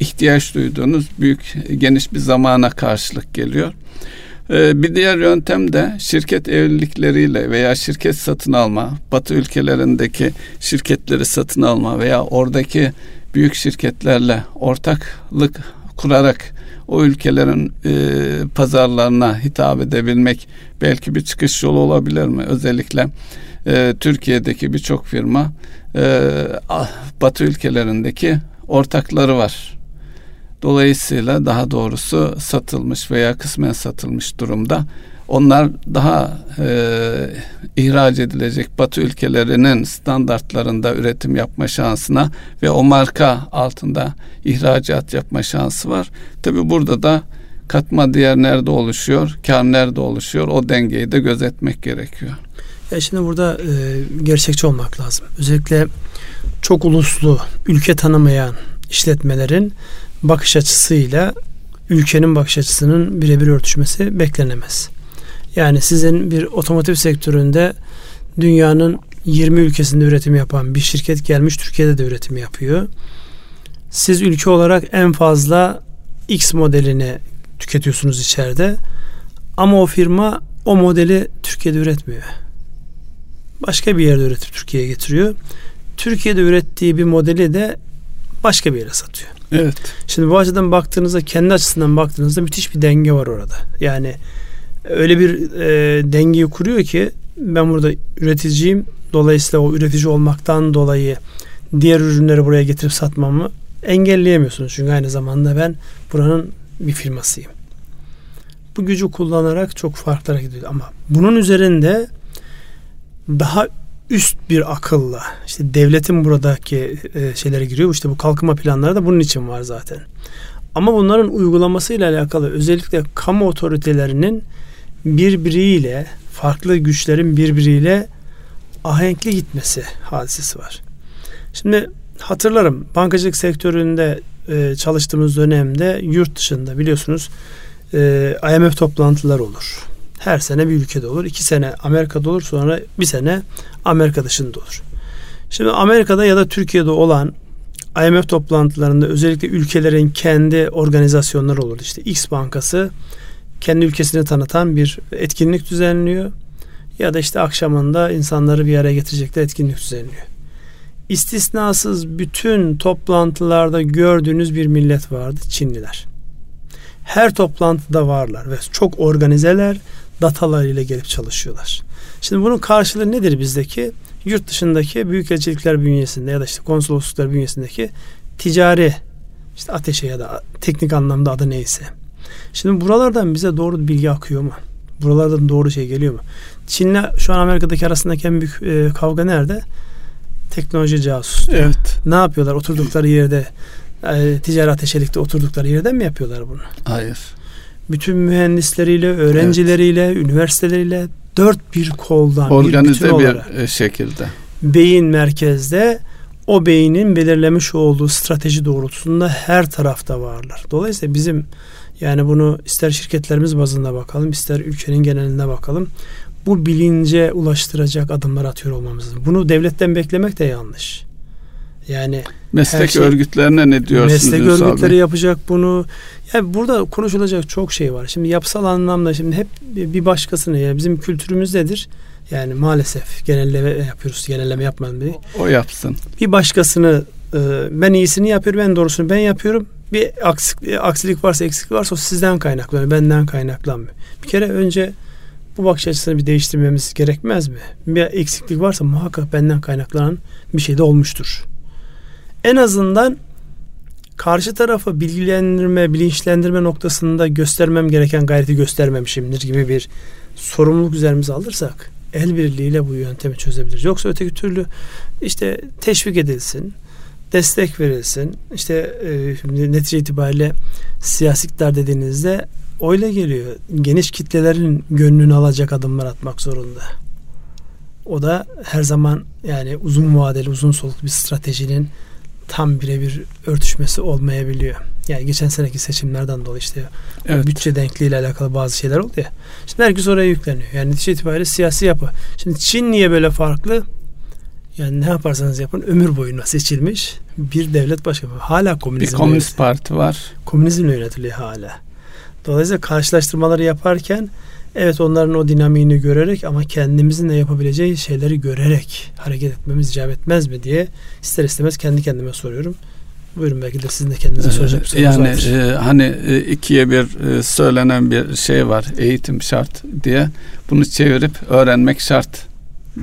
ihtiyaç duyduğunuz büyük geniş bir zamana karşılık geliyor. E, bir diğer yöntem de şirket evlilikleriyle veya şirket satın alma, Batı ülkelerindeki şirketleri satın alma veya oradaki büyük şirketlerle ortaklık kurarak o ülkelerin e, pazarlarına hitap edebilmek belki bir çıkış yolu olabilir mi? Özellikle e, Türkiye'deki birçok firma e, Batı ülkelerindeki ortakları var. Dolayısıyla daha doğrusu satılmış veya kısmen satılmış durumda onlar daha e, ihraç edilecek Batı ülkelerinin standartlarında üretim yapma şansına ve o marka altında ihracat yapma şansı var. Tabi burada da katma değer nerede oluşuyor, kar nerede oluşuyor o dengeyi de gözetmek gerekiyor. Ya şimdi burada e, gerçekçi olmak lazım. Özellikle çok uluslu, ülke tanımayan işletmelerin bakış açısıyla ülkenin bakış açısının birebir örtüşmesi beklenemez. Yani sizin bir otomotiv sektöründe dünyanın 20 ülkesinde üretim yapan bir şirket gelmiş Türkiye'de de üretim yapıyor. Siz ülke olarak en fazla X modelini tüketiyorsunuz içeride. Ama o firma o modeli Türkiye'de üretmiyor. Başka bir yerde üretip Türkiye'ye getiriyor. Türkiye'de ürettiği bir modeli de başka bir yere satıyor. Evet. Şimdi bu açıdan baktığınızda kendi açısından baktığınızda müthiş bir denge var orada. Yani öyle bir e, dengeyi kuruyor ki ben burada üreticiyim. Dolayısıyla o üretici olmaktan dolayı diğer ürünleri buraya getirip satmamı engelleyemiyorsunuz. Çünkü aynı zamanda ben buranın bir firmasıyım. Bu gücü kullanarak çok farklı hareket ediyor. Ama bunun üzerinde daha üst bir akılla işte devletin buradaki e, şeylere giriyor. İşte bu kalkınma planları da bunun için var zaten. Ama bunların uygulamasıyla alakalı özellikle kamu otoritelerinin birbiriyle farklı güçlerin birbiriyle ahenkli gitmesi hadisesi var. Şimdi hatırlarım bankacılık sektöründe e, çalıştığımız dönemde yurt dışında biliyorsunuz e, IMF toplantılar olur. Her sene bir ülkede olur. iki sene Amerika'da olur sonra bir sene Amerika dışında olur. Şimdi Amerika'da ya da Türkiye'de olan IMF toplantılarında özellikle ülkelerin kendi organizasyonları olur. İşte X bankası kendi ülkesini tanıtan bir etkinlik düzenliyor. Ya da işte akşamında insanları bir araya getirecekler etkinlik düzenliyor. İstisnasız bütün toplantılarda gördüğünüz bir millet vardı Çinliler. Her toplantıda varlar ve çok organizeler. datalarıyla gelip çalışıyorlar. Şimdi bunun karşılığı nedir bizdeki? Yurt dışındaki büyükelçilikler bünyesinde ya da işte konsolosluklar bünyesindeki ticari işte ateşe ya da teknik anlamda adı neyse. Şimdi buralardan bize doğru bilgi akıyor mu? Buralardan doğru şey geliyor mu? Çin'le şu an Amerika'daki arasındaki en büyük e, kavga nerede? Teknoloji casus. Evet. Ne yapıyorlar? Oturdukları yerde e, ticari ateşelikte oturdukları yerden mi yapıyorlar bunu? Hayır. Bütün mühendisleriyle, öğrencileriyle, evet. üniversiteleriyle dört bir koldan organize bir, bir olarak, e, şekilde beyin merkezde o beynin belirlemiş olduğu strateji doğrultusunda her tarafta varlar. Dolayısıyla bizim yani bunu ister şirketlerimiz bazında bakalım, ister ülkenin genelinde bakalım. Bu bilince ulaştıracak adımlar atıyor olmamız lazım. Bunu devletten beklemek de yanlış. Yani meslek şey, örgütlerine ne diyorsunuz? Meslek örgütleri abi? yapacak bunu. Yani burada konuşulacak çok şey var. Şimdi yapısal anlamda şimdi hep bir başkasını ya bizim kültürümüz nedir? Yani maalesef genelleme yapıyoruz. Genelleme yapmadım bir. O yapsın. Bir başkasını e, ben iyisini yapıyorum, ben doğrusunu ben yapıyorum. Bir aksilik, aksilik varsa, eksiklik varsa o sizden kaynaklanıyor, benden kaynaklanmıyor. Bir kere önce bu bakış açısını bir değiştirmemiz gerekmez mi? Bir eksiklik varsa muhakkak benden kaynaklanan bir şey de olmuştur. En azından karşı tarafı bilgilendirme, bilinçlendirme noktasında göstermem gereken gayreti göstermemişimdir gibi bir sorumluluk üzerimize alırsak el birliğiyle bu yöntemi çözebiliriz. Yoksa öteki türlü işte teşvik edilsin, destek verilsin. İşte e, netice itibariyle siyasi dediğinizde öyle geliyor. Geniş kitlelerin gönlünü alacak adımlar atmak zorunda. O da her zaman yani uzun vadeli, uzun soluklu bir stratejinin tam birebir örtüşmesi olmayabiliyor. Yani geçen seneki seçimlerden dolayı işte evet. bütçe denkliği ile alakalı bazı şeyler oldu ya. Şimdi herkes oraya yükleniyor. Yani netice itibariyle siyasi yapı. Şimdi Çin niye böyle farklı? Yani ne yaparsanız yapın ömür boyuna seçilmiş bir devlet başkanı. Hala komünizm. Bir komünist parti var. Komünizmle yönetiliyor hala. Dolayısıyla karşılaştırmaları yaparken evet onların o dinamiğini görerek ama kendimizin de yapabileceği şeyleri görerek hareket etmemiz icap etmez mi diye ister istemez kendi kendime soruyorum. Buyurun belki de sizin de kendinize soracak bir Yani e, hani e, ikiye bir e, söylenen bir şey var. Eğitim şart diye. Bunu çevirip öğrenmek şart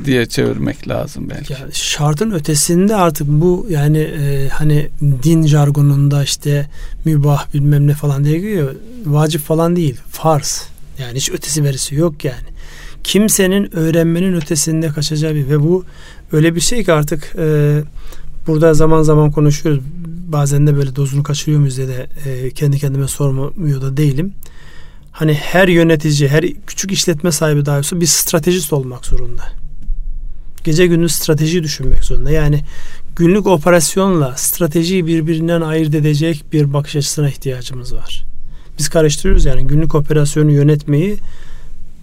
diye çevirmek lazım belki. Ya şartın ötesinde artık bu yani e, hani din jargonunda işte mübah bilmem ne falan diye giriyor. Vacip falan değil. Farz. Yani hiç ötesi verisi yok yani. Kimsenin öğrenmenin ötesinde kaçacağı bir ve bu öyle bir şey ki artık e, burada zaman zaman konuşuyoruz. Bazen de böyle dozunu kaçırıyor muyuz diye de e, kendi kendime sormuyor da değilim. Hani her yönetici, her küçük işletme sahibi dahi bir stratejist olmak zorunda gece gündüz strateji düşünmek zorunda. Yani günlük operasyonla stratejiyi birbirinden ayırt edecek bir bakış açısına ihtiyacımız var. Biz karıştırıyoruz yani günlük operasyonu yönetmeyi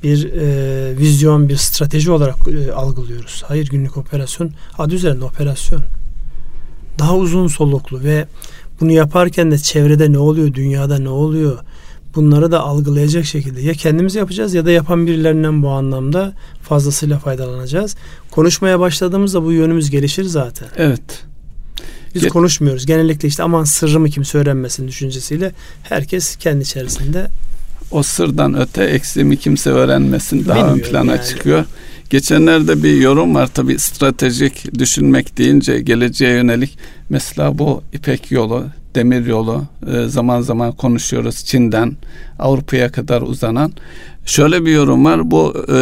bir e, vizyon, bir strateji olarak e, algılıyoruz. Hayır günlük operasyon adı üzerinde operasyon. Daha uzun soluklu ve bunu yaparken de çevrede ne oluyor, dünyada ne oluyor, bunları da algılayacak şekilde ya kendimiz yapacağız ya da yapan birilerinden bu anlamda fazlasıyla faydalanacağız. Konuşmaya başladığımızda bu yönümüz gelişir zaten. Evet. Biz Ge- konuşmuyoruz. Genellikle işte aman sırrımı kimse öğrenmesin düşüncesiyle herkes kendi içerisinde o sırdan öte eksiğimi kimse öğrenmesin daha ön plana yani. çıkıyor. Geçenlerde bir yorum var tabi stratejik düşünmek deyince geleceğe yönelik mesela bu İpek yolu demir yolu e, zaman zaman konuşuyoruz Çin'den Avrupa'ya kadar uzanan. Şöyle bir yorum var. Bu e,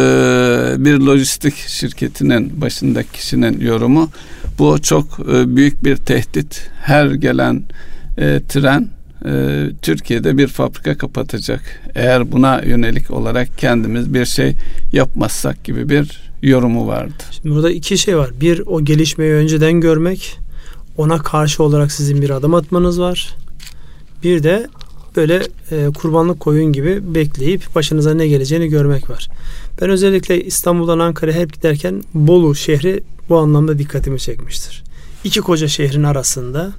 bir lojistik şirketinin başındaki kişinin yorumu. Bu çok e, büyük bir tehdit. Her gelen tren Türkiye'de bir fabrika kapatacak. Eğer buna yönelik olarak kendimiz bir şey yapmazsak gibi bir yorumu vardı. Şimdi burada iki şey var. Bir o gelişmeyi önceden görmek ona karşı olarak sizin bir adım atmanız var. Bir de böyle e, kurbanlık koyun gibi bekleyip başınıza ne geleceğini görmek var. Ben özellikle İstanbul'dan Ankara'ya hep giderken Bolu şehri bu anlamda dikkatimi çekmiştir. İki koca şehrin arasında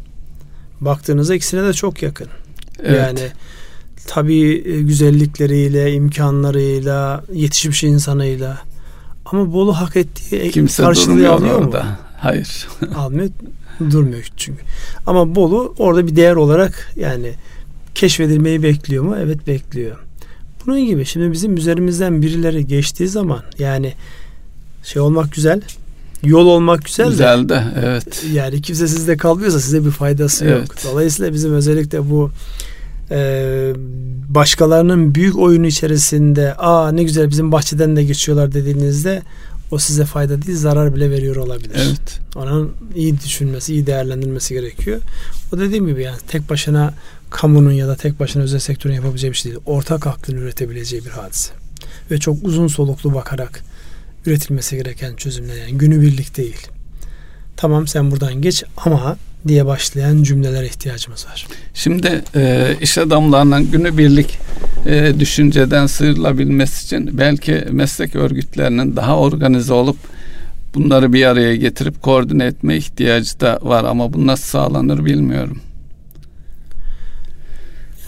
baktığınızda ikisine de çok yakın. Evet. Yani tabii e, güzellikleriyle, imkanlarıyla, yetişmiş insanıyla ama Bolu hak ettiği Kimse karşılığı alıyor orada. Hayır. Almıyor durmuyor çünkü. Ama Bolu orada bir değer olarak yani keşfedilmeyi bekliyor mu? Evet bekliyor. Bunun gibi şimdi bizim üzerimizden birileri geçtiği zaman yani şey olmak güzel, yol olmak güzel, güzel de, de evet. Yani kimse sizde kalmıyorsa size bir faydası evet. yok. Dolayısıyla bizim özellikle bu e, başkalarının büyük oyunu içerisinde aa ne güzel bizim bahçeden de geçiyorlar dediğinizde o size fayda değil zarar bile veriyor olabilir. Evet. Onun iyi düşünmesi, iyi değerlendirilmesi gerekiyor. O dediğim gibi yani tek başına kamunun ya da tek başına özel sektörün yapabileceği bir şey değil. Ortak aklın üretebileceği bir hadise. Ve çok uzun soluklu bakarak üretilmesi gereken çözümler yani günübirlik değil. Tamam sen buradan geç ama diye başlayan cümlelere ihtiyacımız var. Şimdi e, iş adamlarının günübirlik e, düşünceden sıyrılabilmesi için belki meslek örgütlerinin daha organize olup bunları bir araya getirip koordine etme ihtiyacı da var ama bu nasıl sağlanır bilmiyorum.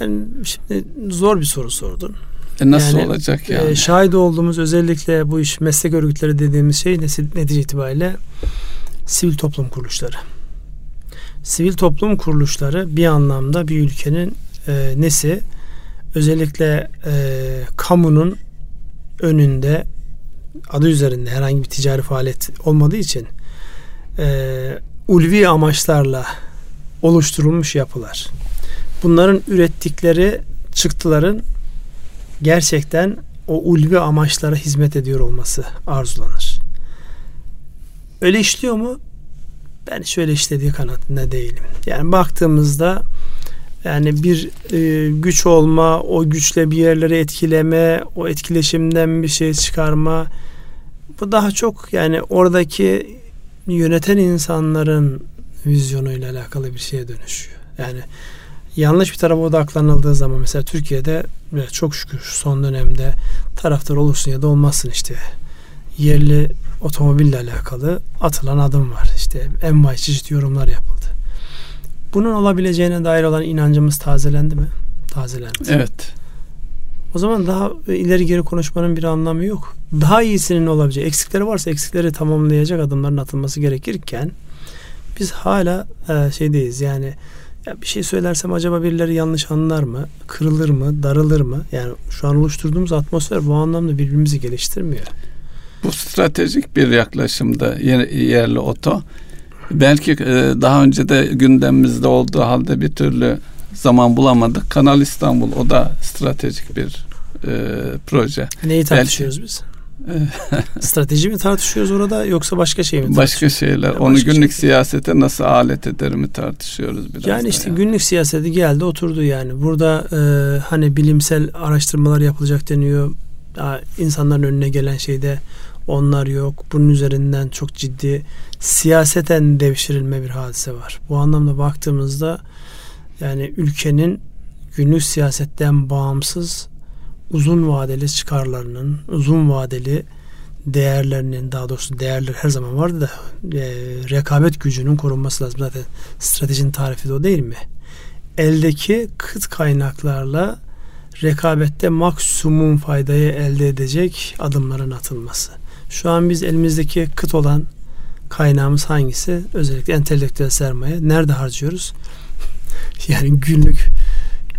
Yani şimdi zor bir soru sordun. E nasıl yani, olacak e, yani? E, şahit olduğumuz özellikle bu iş meslek örgütleri dediğimiz şey netice itibariyle sivil toplum kuruluşları. Sivil toplum kuruluşları bir anlamda bir ülkenin e, nesi? Özellikle e, kamunun önünde adı üzerinde herhangi bir ticari faaliyet olmadığı için e, ulvi amaçlarla oluşturulmuş yapılar. Bunların ürettikleri çıktıların gerçekten o ulvi amaçlara hizmet ediyor olması arzulanır. Öyle işliyor mu? Ben şöyle işlediği kanaatinde değilim. Yani baktığımızda yani bir e, güç olma, o güçle bir yerleri etkileme, o etkileşimden bir şey çıkarma bu daha çok yani oradaki yöneten insanların vizyonuyla alakalı bir şeye dönüşüyor. Yani yanlış bir tarafa odaklanıldığı zaman mesela Türkiye'de çok şükür son dönemde taraftar olursun ya da olmazsın işte yerli otomobille alakalı atılan adım var. İşte en vay çeşit yorumlar yapıldı. Bunun olabileceğine dair olan inancımız tazelendi mi? Tazelendi. Evet. O zaman daha ileri geri konuşmanın bir anlamı yok. Daha iyisinin olabileceği, eksikleri varsa eksikleri tamamlayacak adımların atılması gerekirken biz hala e, şeydeyiz yani ya bir şey söylersem acaba birileri yanlış anlar mı? Kırılır mı? Darılır mı? Yani şu an oluşturduğumuz atmosfer bu anlamda birbirimizi geliştirmiyor. Bu stratejik bir yaklaşımda yerli oto. Belki e, daha önce de gündemimizde olduğu halde bir türlü zaman bulamadık. Kanal İstanbul o da stratejik bir e, proje. Neyi tartışıyoruz Belki, biz? Strateji mi tartışıyoruz orada yoksa başka şey mi Başka şeyler. Yani Onu başka günlük şey. siyasete nasıl alet eder mi tartışıyoruz biraz. Yani işte yani. günlük siyaseti geldi oturdu yani. Burada e, hani bilimsel araştırmalar yapılacak deniyor. Ya, insanların önüne gelen şeyde onlar yok. Bunun üzerinden çok ciddi siyaseten devşirilme bir hadise var. Bu anlamda baktığımızda yani ülkenin günlük siyasetten bağımsız uzun vadeli çıkarlarının, uzun vadeli değerlerinin daha doğrusu değerler her zaman vardı da e, rekabet gücünün korunması lazım. Zaten stratejinin tarifi de o değil mi? Eldeki kıt kaynaklarla rekabette maksimum faydayı elde edecek adımların atılması. Şu an biz elimizdeki kıt olan kaynağımız hangisi? Özellikle entelektüel sermaye. Nerede harcıyoruz? yani günlük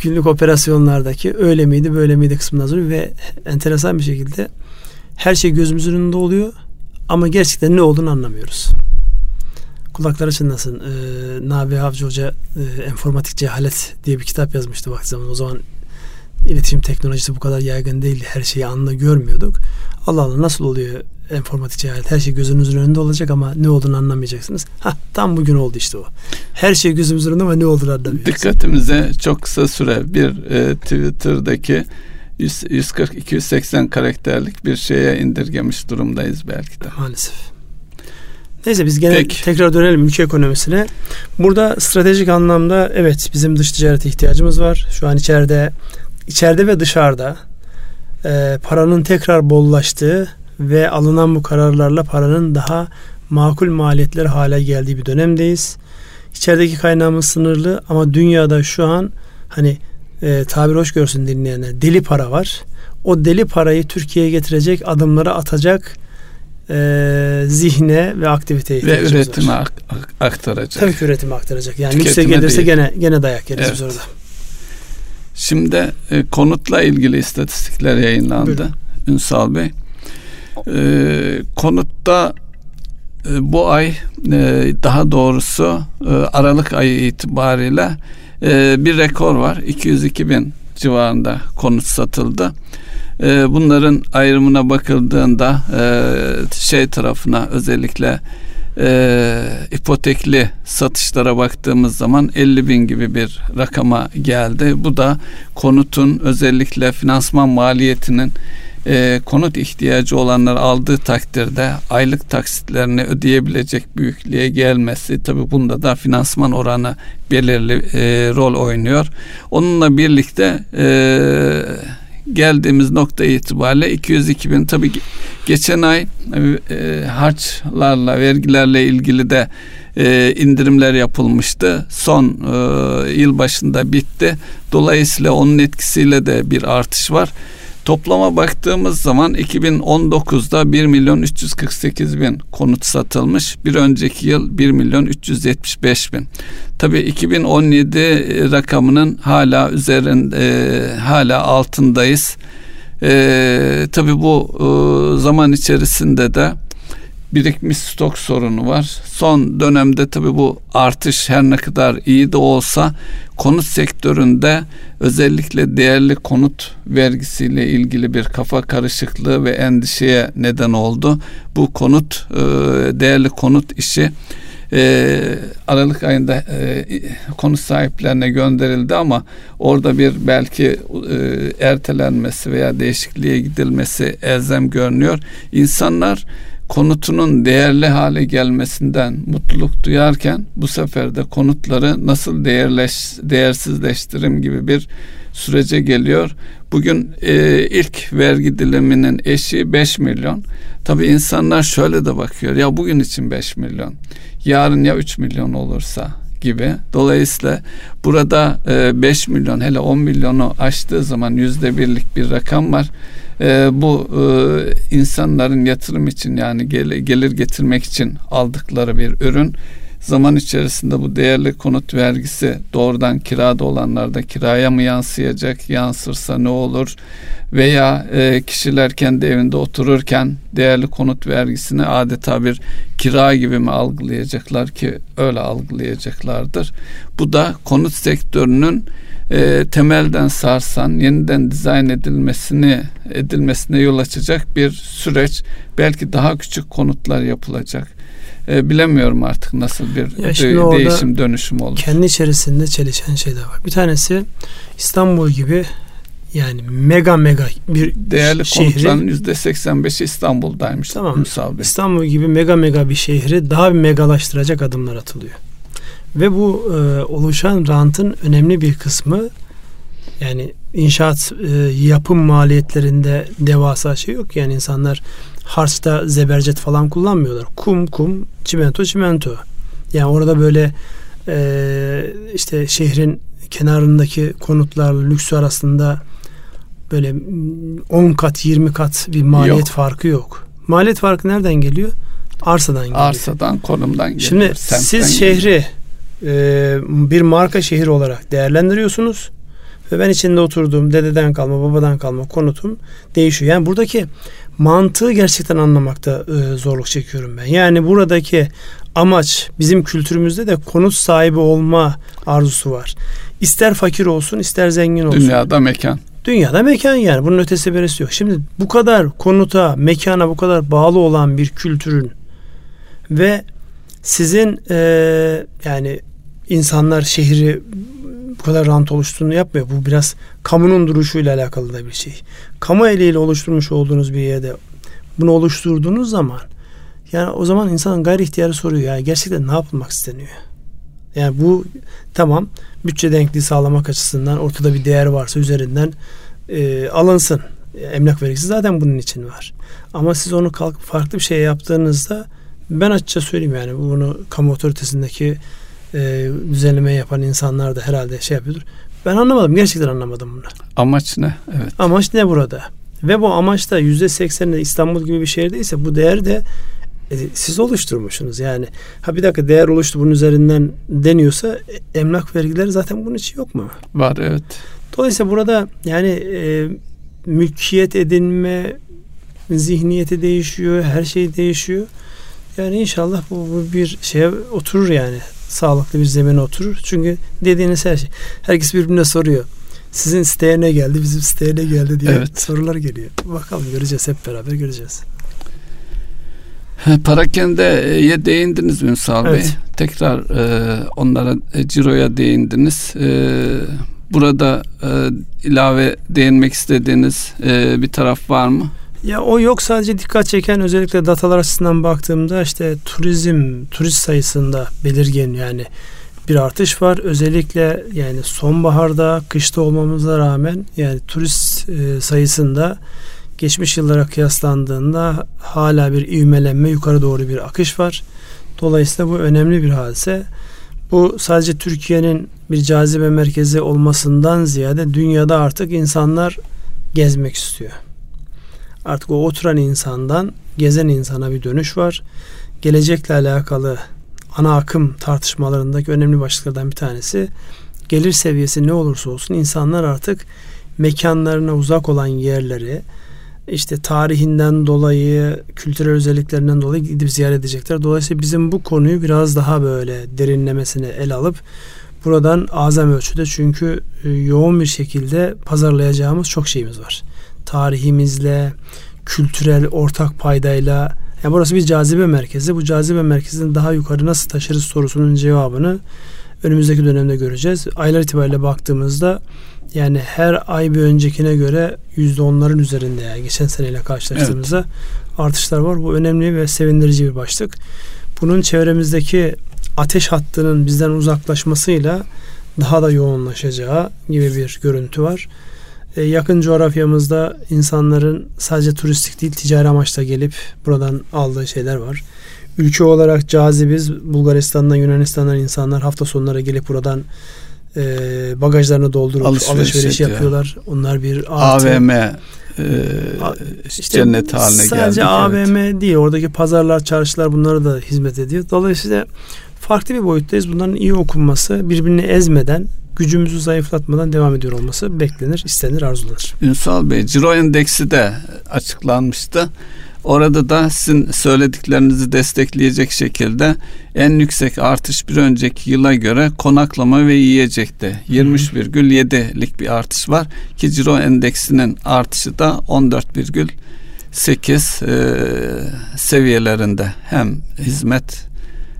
günlük operasyonlardaki öyle miydi böyle miydi kısmından sonra ve enteresan bir şekilde her şey gözümüzün önünde oluyor ama gerçekten ne olduğunu anlamıyoruz. Kulakları çınlasın. Ee, Nabi Avcı Hoca e, Enformatik Cehalet diye bir kitap yazmıştı vakti zaman. O zaman iletişim teknolojisi bu kadar yaygın değildi. Her şeyi anla görmüyorduk. Allah Allah nasıl oluyor enformatik cehalet? Her şey gözünüzün önünde olacak ama ne olduğunu anlamayacaksınız. Ha tam bugün oldu işte o. Her şey gözümüzün önünde ama ne olduğunu anlamıyoruz. Dikkatimize çok kısa süre bir e, Twitter'daki 140-280 karakterlik bir şeye indirgemiş durumdayız belki de. Maalesef. Neyse biz gene Peki. tekrar dönelim ülke ekonomisine. Burada stratejik anlamda evet bizim dış ticarete ihtiyacımız var. Şu an içeride içeride ve dışarıda e, paranın tekrar bollaştığı ve alınan bu kararlarla paranın daha makul maliyetleri hale geldiği bir dönemdeyiz. İçerideki kaynağımız sınırlı ama dünyada şu an hani e, tabir hoş görsün dinleyenler deli para var. O deli parayı Türkiye'ye getirecek adımları atacak e, zihne ve aktiviteye ve üretime var. aktaracak. Tabii ki üretime aktaracak. Yani lükse gelirse değil. gene gene dayak yeriz evet. orada. Şimdi e, konutla ilgili istatistikler yayınlandı Buyurun. Ünsal Bey. E, konutta e, bu ay e, daha doğrusu e, Aralık ayı itibariyle e, bir rekor var. 202 bin civarında konut satıldı. E, bunların ayrımına bakıldığında e, şey tarafına özellikle e, ipotekli satışlara baktığımız zaman 50 bin gibi bir rakama geldi. Bu da konutun özellikle finansman maliyetinin e, konut ihtiyacı olanlar aldığı takdirde aylık taksitlerini ödeyebilecek büyüklüğe gelmesi tabi bunda da finansman oranı belirli e, rol oynuyor. Onunla birlikte e, geldiğimiz nokta itibariyle 202 bin tabi geçen ay e, harçlarla vergilerle ilgili de e, indirimler yapılmıştı. Son e, yıl başında bitti. Dolayısıyla onun etkisiyle de bir artış var. Toplama baktığımız zaman 2019'da 1 milyon 348 bin konut satılmış. Bir önceki yıl 1 milyon 375 bin. Tabii 2017 rakamının hala üzerinde hala altındayız. E, tabii bu e, zaman içerisinde de birikmiş stok sorunu var. Son dönemde tabi bu artış her ne kadar iyi de olsa konut sektöründe özellikle değerli konut vergisiyle ilgili bir kafa karışıklığı ve endişeye neden oldu. Bu konut e, değerli konut işi e, Aralık ayında e, konut sahiplerine gönderildi ama orada bir belki ertelenmesi veya değişikliğe gidilmesi elzem görünüyor. İnsanlar konutunun değerli hale gelmesinden mutluluk duyarken bu sefer de konutları nasıl değerleş, değersizleştirim gibi bir sürece geliyor. Bugün e, ilk vergi diliminin eşiği 5 milyon. Tabi insanlar şöyle de bakıyor. Ya bugün için 5 milyon. Yarın ya 3 milyon olursa gibi. Dolayısıyla burada e, 5 milyon hele 10 milyonu aştığı zaman yüzde birlik bir rakam var e, bu e, insanların yatırım için yani gel, gelir getirmek için aldıkları bir ürün zaman içerisinde bu değerli konut vergisi doğrudan kirada olanlarda kiraya mı yansıyacak yansırsa ne olur veya e, kişiler kendi evinde otururken değerli konut vergisini adeta bir kira gibi mi algılayacaklar ki öyle algılayacaklardır. Bu da konut sektörünün e, temelden sarsan, yeniden dizayn edilmesini edilmesine yol açacak bir süreç. Belki daha küçük konutlar yapılacak. E, bilemiyorum artık nasıl bir de, değişim dönüşüm olur. Kendi içerisinde çelişen şeyler var. Bir tanesi İstanbul gibi yani mega mega bir değerli şehri, konutların yüzde 85'i İstanbul'daymış. Tamam. İstanbul gibi mega mega bir şehri daha bir megalaştıracak adımlar atılıyor. Ve bu e, oluşan rantın önemli bir kısmı yani inşaat e, yapım maliyetlerinde devasa şey yok. Yani insanlar harçta zebercet falan kullanmıyorlar. Kum kum, çimento çimento. Yani orada böyle e, işte şehrin kenarındaki konutlarla lüksü arasında böyle 10 kat 20 kat bir maliyet yok. farkı yok. Maliyet farkı nereden geliyor? Arsadan geliyor. Arsadan, konumdan geliyor. Şimdi siz şehri geliyor e, bir marka şehir olarak değerlendiriyorsunuz. Ve ben içinde oturduğum dededen kalma, babadan kalma konutum değişiyor. Yani buradaki mantığı gerçekten anlamakta e, zorluk çekiyorum ben. Yani buradaki amaç bizim kültürümüzde de konut sahibi olma arzusu var. İster fakir olsun, ister zengin olsun. Dünyada mekan. Dünyada mekan yani. Bunun ötesi berisi yok. Şimdi bu kadar konuta, mekana bu kadar bağlı olan bir kültürün ve sizin e, yani insanlar şehri bu kadar rant oluştuğunu yapmıyor. Bu biraz kamunun duruşuyla alakalı da bir şey. Kamu eliyle oluşturmuş olduğunuz bir yerde bunu oluşturduğunuz zaman yani o zaman insanın gayri ihtiyarı soruyor ya gerçekten ne yapılmak isteniyor? Yani bu tamam bütçe denkliği sağlamak açısından ortada bir değer varsa üzerinden e, alınsın. Emlak vergisi zaten bunun için var. Ama siz onu kalkıp farklı bir şey yaptığınızda ben açıkça söyleyeyim yani bunu kamu otoritesindeki e, düzenleme yapan insanlar da herhalde şey yapıyordur. Ben anlamadım. Gerçekten anlamadım bunu. Amaç ne? Evet. Amaç ne burada? Ve bu amaç da yüzde sekseninde İstanbul gibi bir şehirdeyse bu değer de e, siz oluşturmuşsunuz. Yani ha bir dakika değer oluştu bunun üzerinden deniyorsa e, emlak vergileri zaten bunun için yok mu? Var evet. Dolayısıyla burada yani e, mülkiyet edinme zihniyeti değişiyor, her şey değişiyor. Yani inşallah bu, bu bir şeye oturur yani. Sağlıklı bir zemine oturur. Çünkü dediğiniz her şey. Herkes birbirine soruyor. Sizin siteye ne geldi, bizim siteye ne geldi diye evet. sorular geliyor. Bakalım göreceğiz hep beraber göreceğiz. Parakende'ye değindiniz Ünsal evet. Bey. Tekrar e, onlara e, ciroya değindiniz. E, burada e, ilave değinmek istediğiniz e, bir taraf var mı? Ya o yok sadece dikkat çeken özellikle datalar açısından baktığımda işte turizm, turist sayısında belirgin yani bir artış var. Özellikle yani sonbaharda, kışta olmamıza rağmen yani turist e, sayısında geçmiş yıllara kıyaslandığında hala bir ivmelenme, yukarı doğru bir akış var. Dolayısıyla bu önemli bir hadise. Bu sadece Türkiye'nin bir cazibe merkezi olmasından ziyade dünyada artık insanlar gezmek istiyor. Artık o oturan insandan gezen insana bir dönüş var. Gelecekle alakalı ana akım tartışmalarındaki önemli başlıklardan bir tanesi gelir seviyesi ne olursa olsun insanlar artık mekanlarına uzak olan yerleri işte tarihinden dolayı, kültürel özelliklerinden dolayı gidip ziyaret edecekler. Dolayısıyla bizim bu konuyu biraz daha böyle derinlemesine el alıp buradan azam ölçüde çünkü e, yoğun bir şekilde pazarlayacağımız çok şeyimiz var. Tarihimizle, kültürel ortak paydayla yani burası bir cazibe merkezi. Bu cazibe merkezini daha yukarı nasıl taşırız sorusunun cevabını önümüzdeki dönemde göreceğiz. Aylar itibariyle baktığımızda yani her ay bir öncekine göre yüzde onların üzerinde yani geçen seneyle karşılaştığımızda evet. artışlar var. Bu önemli ve sevindirici bir başlık. Bunun çevremizdeki ateş hattının bizden uzaklaşmasıyla daha da yoğunlaşacağı gibi bir görüntü var. Ee, yakın coğrafyamızda insanların sadece turistik değil ticari amaçla gelip buradan aldığı şeyler var. Ülke olarak cazibiz. Bulgaristan'dan, Yunanistan'dan insanlar hafta sonları gelip buradan e, bagajlarını doldurup alışveriş, alışveriş yapıyorlar. Onlar bir artı. AVM e, işte cennet haline sadece geldi. Sadece AVM evet. değil. Oradaki pazarlar, çarşılar bunlara da hizmet ediyor. Dolayısıyla farklı bir boyuttayız. Bunların iyi okunması, birbirini ezmeden gücümüzü zayıflatmadan devam ediyor olması beklenir, istenir, arzulanır. Ünsal Bey, Ciro Endeksi de açıklanmıştı. Orada da sizin söylediklerinizi destekleyecek şekilde en yüksek artış bir önceki yıla göre konaklama ve yiyecekte 23,7'lik bir artış var ki Ciro endeksinin artışı da 14,8 e, seviyelerinde hem hizmet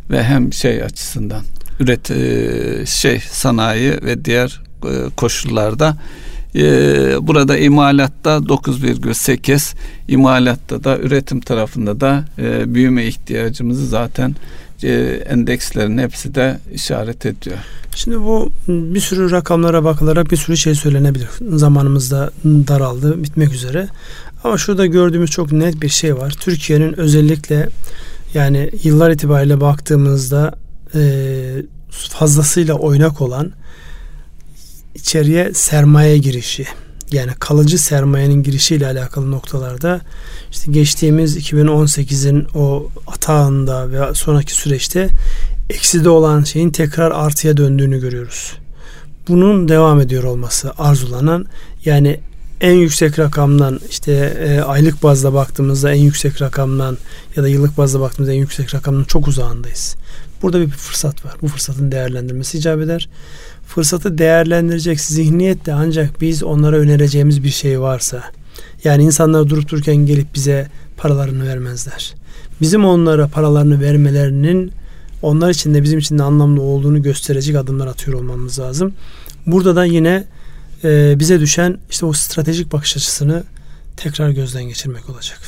ve hem şey açısından üret e, şey sanayi ve diğer e, koşullarda ee, burada imalatta 9,8 imalatta da üretim tarafında da e, büyüme ihtiyacımızı zaten e, endekslerin hepsi de işaret ediyor. Şimdi bu bir sürü rakamlara bakılarak bir sürü şey söylenebilir. Zamanımız da daraldı, bitmek üzere. Ama şurada gördüğümüz çok net bir şey var. Türkiye'nin özellikle yani yıllar itibariyle baktığımızda e, fazlasıyla oynak olan içeriye sermaye girişi yani kalıcı sermayenin girişiyle alakalı noktalarda işte geçtiğimiz 2018'in o atağında ve sonraki süreçte ekside olan şeyin tekrar artıya döndüğünü görüyoruz. Bunun devam ediyor olması arzulanan yani en yüksek rakamdan işte e, aylık bazda baktığımızda en yüksek rakamdan ya da yıllık bazda baktığımızda en yüksek rakamdan çok uzağındayız. Burada bir fırsat var. Bu fırsatın değerlendirmesi icap eder fırsatı değerlendirecek zihniyetle ancak biz onlara önereceğimiz bir şey varsa yani insanlar durup dururken gelip bize paralarını vermezler. Bizim onlara paralarını vermelerinin onlar için de bizim için de anlamlı olduğunu gösterecek adımlar atıyor olmamız lazım. Burada da yine e, bize düşen işte o stratejik bakış açısını tekrar gözden geçirmek olacak.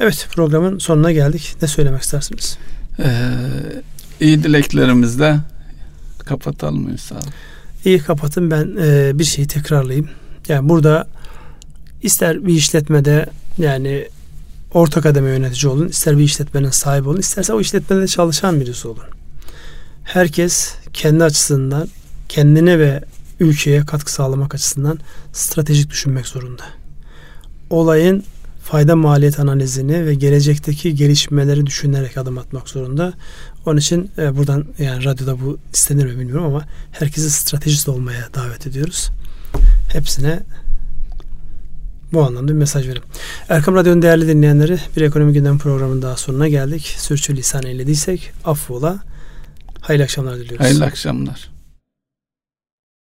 Evet programın sonuna geldik. Ne söylemek istersiniz? Ee, iyi dileklerimizle Kapatalım Ünsal. İyi kapatın ben e, bir şeyi tekrarlayayım. Yani burada ister bir işletmede yani orta kademe yönetici olun, ister bir işletmenin sahibi olun, isterse o işletmede çalışan birisi olun. Herkes kendi açısından kendine ve ülkeye katkı sağlamak açısından stratejik düşünmek zorunda. Olayın fayda maliyet analizini ve gelecekteki gelişmeleri düşünerek adım atmak zorunda. Onun için e, buradan yani radyoda bu istenir mi bilmiyorum ama herkesi stratejist olmaya davet ediyoruz. Hepsine bu anlamda bir mesaj verim. Erkam Radyo'nun değerli dinleyenleri bir ekonomi gündem programının daha sonuna geldik. Sürçülisan eylediysek affola. Hayırlı akşamlar diliyoruz. Hayırlı akşamlar.